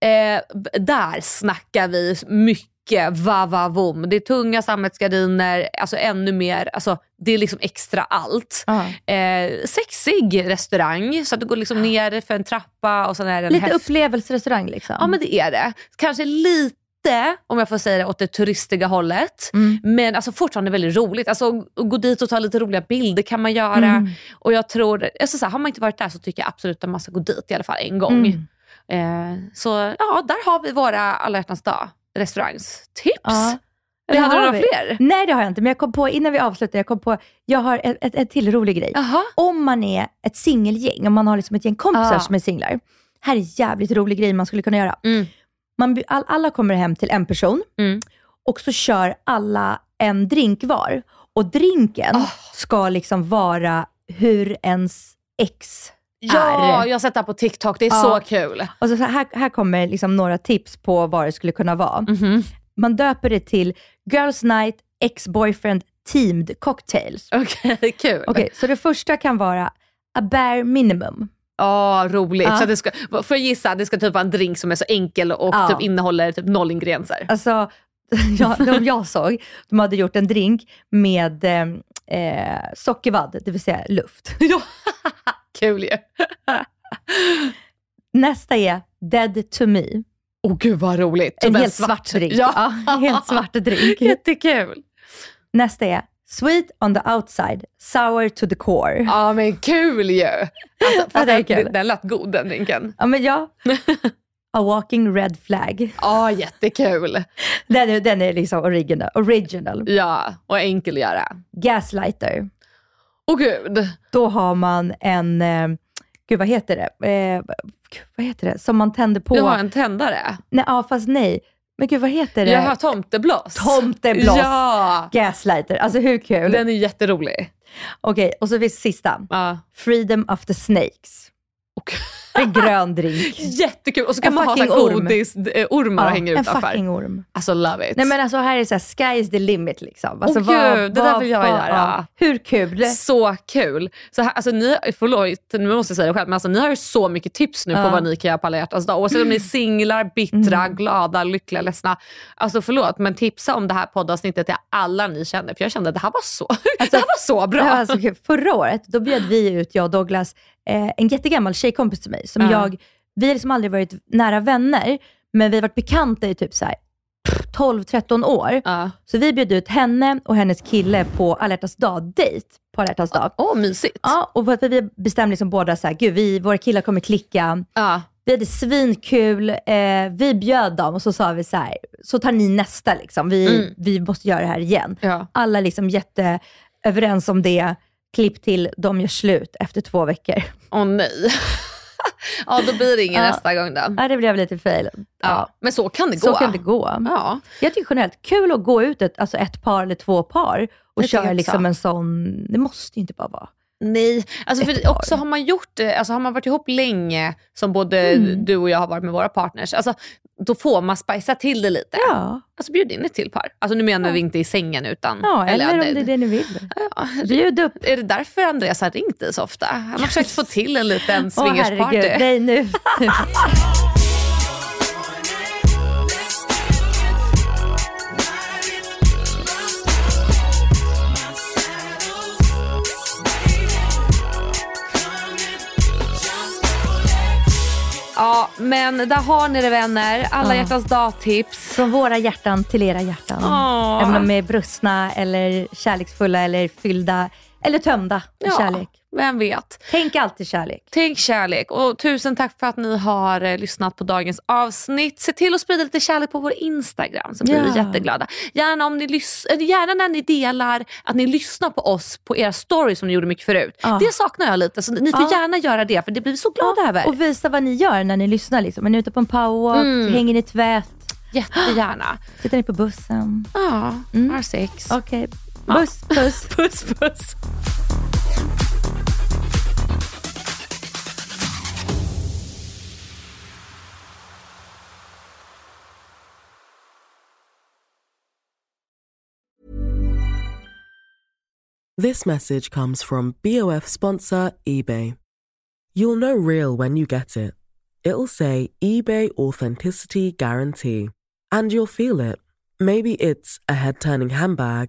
Speaker 4: Eh, där snackar vi mycket va-va-vom. Det är tunga sammetsgardiner, alltså ännu mer, alltså det är liksom extra allt.
Speaker 3: Ja.
Speaker 4: Eh, sexig restaurang, så att du går liksom ner för en trappa och sen är det en
Speaker 3: Lite
Speaker 4: häst-
Speaker 3: upplevelserestaurang liksom.
Speaker 4: Ja men det är det. Kanske lite, om jag får säga det, åt det turistiga hållet.
Speaker 3: Mm.
Speaker 4: Men alltså fortfarande väldigt roligt. Alltså, gå dit och ta lite roliga bilder kan man göra.
Speaker 3: Mm.
Speaker 4: Och jag tror, alltså, så här, har man inte varit där så tycker jag absolut att man ska gå dit i alla fall en gång.
Speaker 3: Mm.
Speaker 4: Eh, så ja, där har vi våra alla hjärtans dag restaurangstips.
Speaker 3: Ja.
Speaker 4: Eller hade du några
Speaker 3: vi.
Speaker 4: fler?
Speaker 3: Nej det har jag inte, men jag kom på, innan vi avslutar, jag kom på, jag har ett, ett, ett till rolig grej.
Speaker 4: Jaha.
Speaker 3: Om man är ett singelgäng, om man har liksom ett gäng kompisar
Speaker 4: Ja.
Speaker 3: som är singlar. Här är jävligt rolig grej man skulle kunna göra.
Speaker 4: Mm.
Speaker 3: Man, all, alla kommer hem till en person
Speaker 4: Mm.
Speaker 3: och så kör alla en drink var. Och drinken
Speaker 4: Ah.
Speaker 3: ska liksom vara hur ens ex
Speaker 4: Ja, jag har sett det här på TikTok. Det är
Speaker 3: Ja.
Speaker 4: så kul.
Speaker 3: Och så här, här kommer liksom några tips på vad det skulle kunna vara.
Speaker 4: Mhm.
Speaker 3: Man döper det till Girls Night Ex-Boyfriend Teamed Cocktails.
Speaker 4: Okej, kul.
Speaker 3: Okej, så det första kan vara a bare minimum.
Speaker 4: Ja, roligt.
Speaker 3: Ja.
Speaker 4: Så det ska, får jag gissa, det ska typ vara en drink som är så enkel och
Speaker 3: Ja.
Speaker 4: typ innehåller typ noll ingredienser.
Speaker 3: Alltså, ja, de jag såg, de hade gjort en drink med eh, eh, sockervadd, det vill säga luft.
Speaker 4: Ja. Kul ju.
Speaker 3: Nästa är Dead to me.
Speaker 4: Åh gud vad roligt.
Speaker 3: En helt svart drink.
Speaker 4: Ja.
Speaker 3: Ja, helt svart drink.
Speaker 4: Jättekul.
Speaker 3: Nästa är Sweet on the outside, sour to the core.
Speaker 4: Ja men kul ju. Alltså, fast
Speaker 3: det är
Speaker 4: den,
Speaker 3: kul.
Speaker 4: den lät god den drinken.
Speaker 3: Ja, men ja. A walking red flag.
Speaker 4: Ja jättekul.
Speaker 3: Den är, den är liksom original. original.
Speaker 4: Ja, och enkel att göra.
Speaker 3: Gaslighter.
Speaker 4: Åh gud.
Speaker 3: Då har man en, eh, gud vad heter det? Eh, gud, vad heter det? Som man tänder på.
Speaker 4: Du har en tändare.
Speaker 3: Nej, ja, fast nej. Men gud vad heter det?
Speaker 4: Jag har tomteblås.
Speaker 3: Tomteblås.
Speaker 4: Ja.
Speaker 3: Gaslighter. Alltså hur kul?
Speaker 4: Den är jätterolig.
Speaker 3: Okej, och så finns sista.
Speaker 4: Ja.
Speaker 3: Freedom of the snakes. En grön drink.
Speaker 4: Jättekul. Och så kan
Speaker 3: En
Speaker 4: man ha så här
Speaker 3: orm.
Speaker 4: godisormar och hänga
Speaker 3: en
Speaker 4: utanför.
Speaker 3: fucking orm.
Speaker 4: Alltså love it.
Speaker 3: Nej men alltså här är så här, sky is the limit liksom. Alltså,
Speaker 4: Åh gud, det där vill jag göra.
Speaker 3: ja. Hur kul?
Speaker 4: Så kul. Så här, alltså, ni, förlåt, nu måste jag säga det själv, men alltså, ni har ju så mycket tips nu på
Speaker 3: Ja.
Speaker 4: vad ni kan göra på alla hjärtans dag. Oavsett om ni är singlar, bittra,
Speaker 3: Mm.
Speaker 4: glada, lyckliga, ledsna. Alltså förlåt, men tipsa om det här poddavsnittet till alla ni känner. För jag kände att det här var så, det här var så bra.
Speaker 3: Det var alltså kul. Förra året då bjöd vi ut, jag och Douglas, eh, en jättegammal tjejkompis till mig. Som
Speaker 4: Ja.
Speaker 3: jag, vi har liksom aldrig varit nära vänner, men vi har varit bekanta i typ så här 12-13 år.
Speaker 4: Ja.
Speaker 3: Så vi bjöd ut henne och hennes kille på alla dag-dejt på alla dag.
Speaker 4: Åh, mysigt.
Speaker 3: Ja, och för att vi bestämde liksom båda så här, gud vi, våra killar kommer klicka.
Speaker 4: Ja.
Speaker 3: Vi hade svinkul, eh, vi bjöd dem och så sa vi så här, så tar ni nästa liksom. Vi,
Speaker 4: Mm.
Speaker 3: vi måste göra det här igen.
Speaker 4: Ja.
Speaker 3: Alla liksom jätte överens om det. Klipp till, de gör slut efter två veckor.
Speaker 4: Åh nej. ja, då blir det ingen
Speaker 3: Ja.
Speaker 4: nästa gång då.
Speaker 3: Ja, det blev lite fail.
Speaker 4: Ja. Men så kan det gå.
Speaker 3: Så kan det gå.
Speaker 4: Ja.
Speaker 3: Jag tycker generellt, kul att gå ut ett, alltså ett par eller två par och
Speaker 4: Det
Speaker 3: köra liksom en sån, det måste ju inte bara vara.
Speaker 4: Nej, alltså för också har man gjort det, alltså har man varit ihop länge, som både
Speaker 3: Mm.
Speaker 4: du och jag har varit med våra partners, alltså, då får man spicea till det lite.
Speaker 3: Ja,
Speaker 4: Alltså bjud in ett till par. Alltså nu menar
Speaker 3: Ja.
Speaker 4: vi inte i sängen utan...
Speaker 3: ja eller, om
Speaker 4: det-
Speaker 3: det är det ni vill.
Speaker 4: Ja,
Speaker 3: Bjud upp.
Speaker 4: är det därför Andreas har ringt dig så ofta? Han har försökt få till en liten
Speaker 3: Åh
Speaker 4: swingersparty.
Speaker 3: herregud, nej nu.
Speaker 4: ja, men där har ni det vänner. Alla
Speaker 3: Ja.
Speaker 4: hjärtans dagtips.
Speaker 3: Från våra hjärtan till era hjärtan.
Speaker 4: Åh.
Speaker 3: Även om de är brustna eller kärleksfulla eller fyllda Eller tömda
Speaker 4: Ja,
Speaker 3: kärlek.
Speaker 4: Vem vet.
Speaker 3: Tänk alltid kärlek.
Speaker 4: Tänk kärlek och tusen tack för att ni har eh, lyssnat på dagens avsnitt. Se till att sprida lite kärlek på vår Instagram så blir
Speaker 3: Ja.
Speaker 4: vi jätteglada. Gärna, om ni lys- eller gärna när ni delar att ni lyssnar på oss på era stories som ni gjorde mycket förut.
Speaker 3: Ja.
Speaker 4: Det saknar jag lite så ni får
Speaker 3: Ja.
Speaker 4: gärna göra det för det blir vi så glada över.
Speaker 3: Och visa vad ni gör när ni lyssnar. Liksom. Är ni ute på en powerwalk?
Speaker 4: Mm.
Speaker 3: Hänger ni tvätt?
Speaker 4: Jättegärna.
Speaker 3: Sitter ni på bussen?
Speaker 4: Ja,
Speaker 3: Mm.
Speaker 4: har sex.
Speaker 3: Okej. Puss, puss.
Speaker 4: puss, puss.
Speaker 1: This message comes from BOF sponsor eBay. You'll know real when you get it. It'll say eBay Authenticity Guarantee. And you'll feel it. Maybe it's a head turning handbag,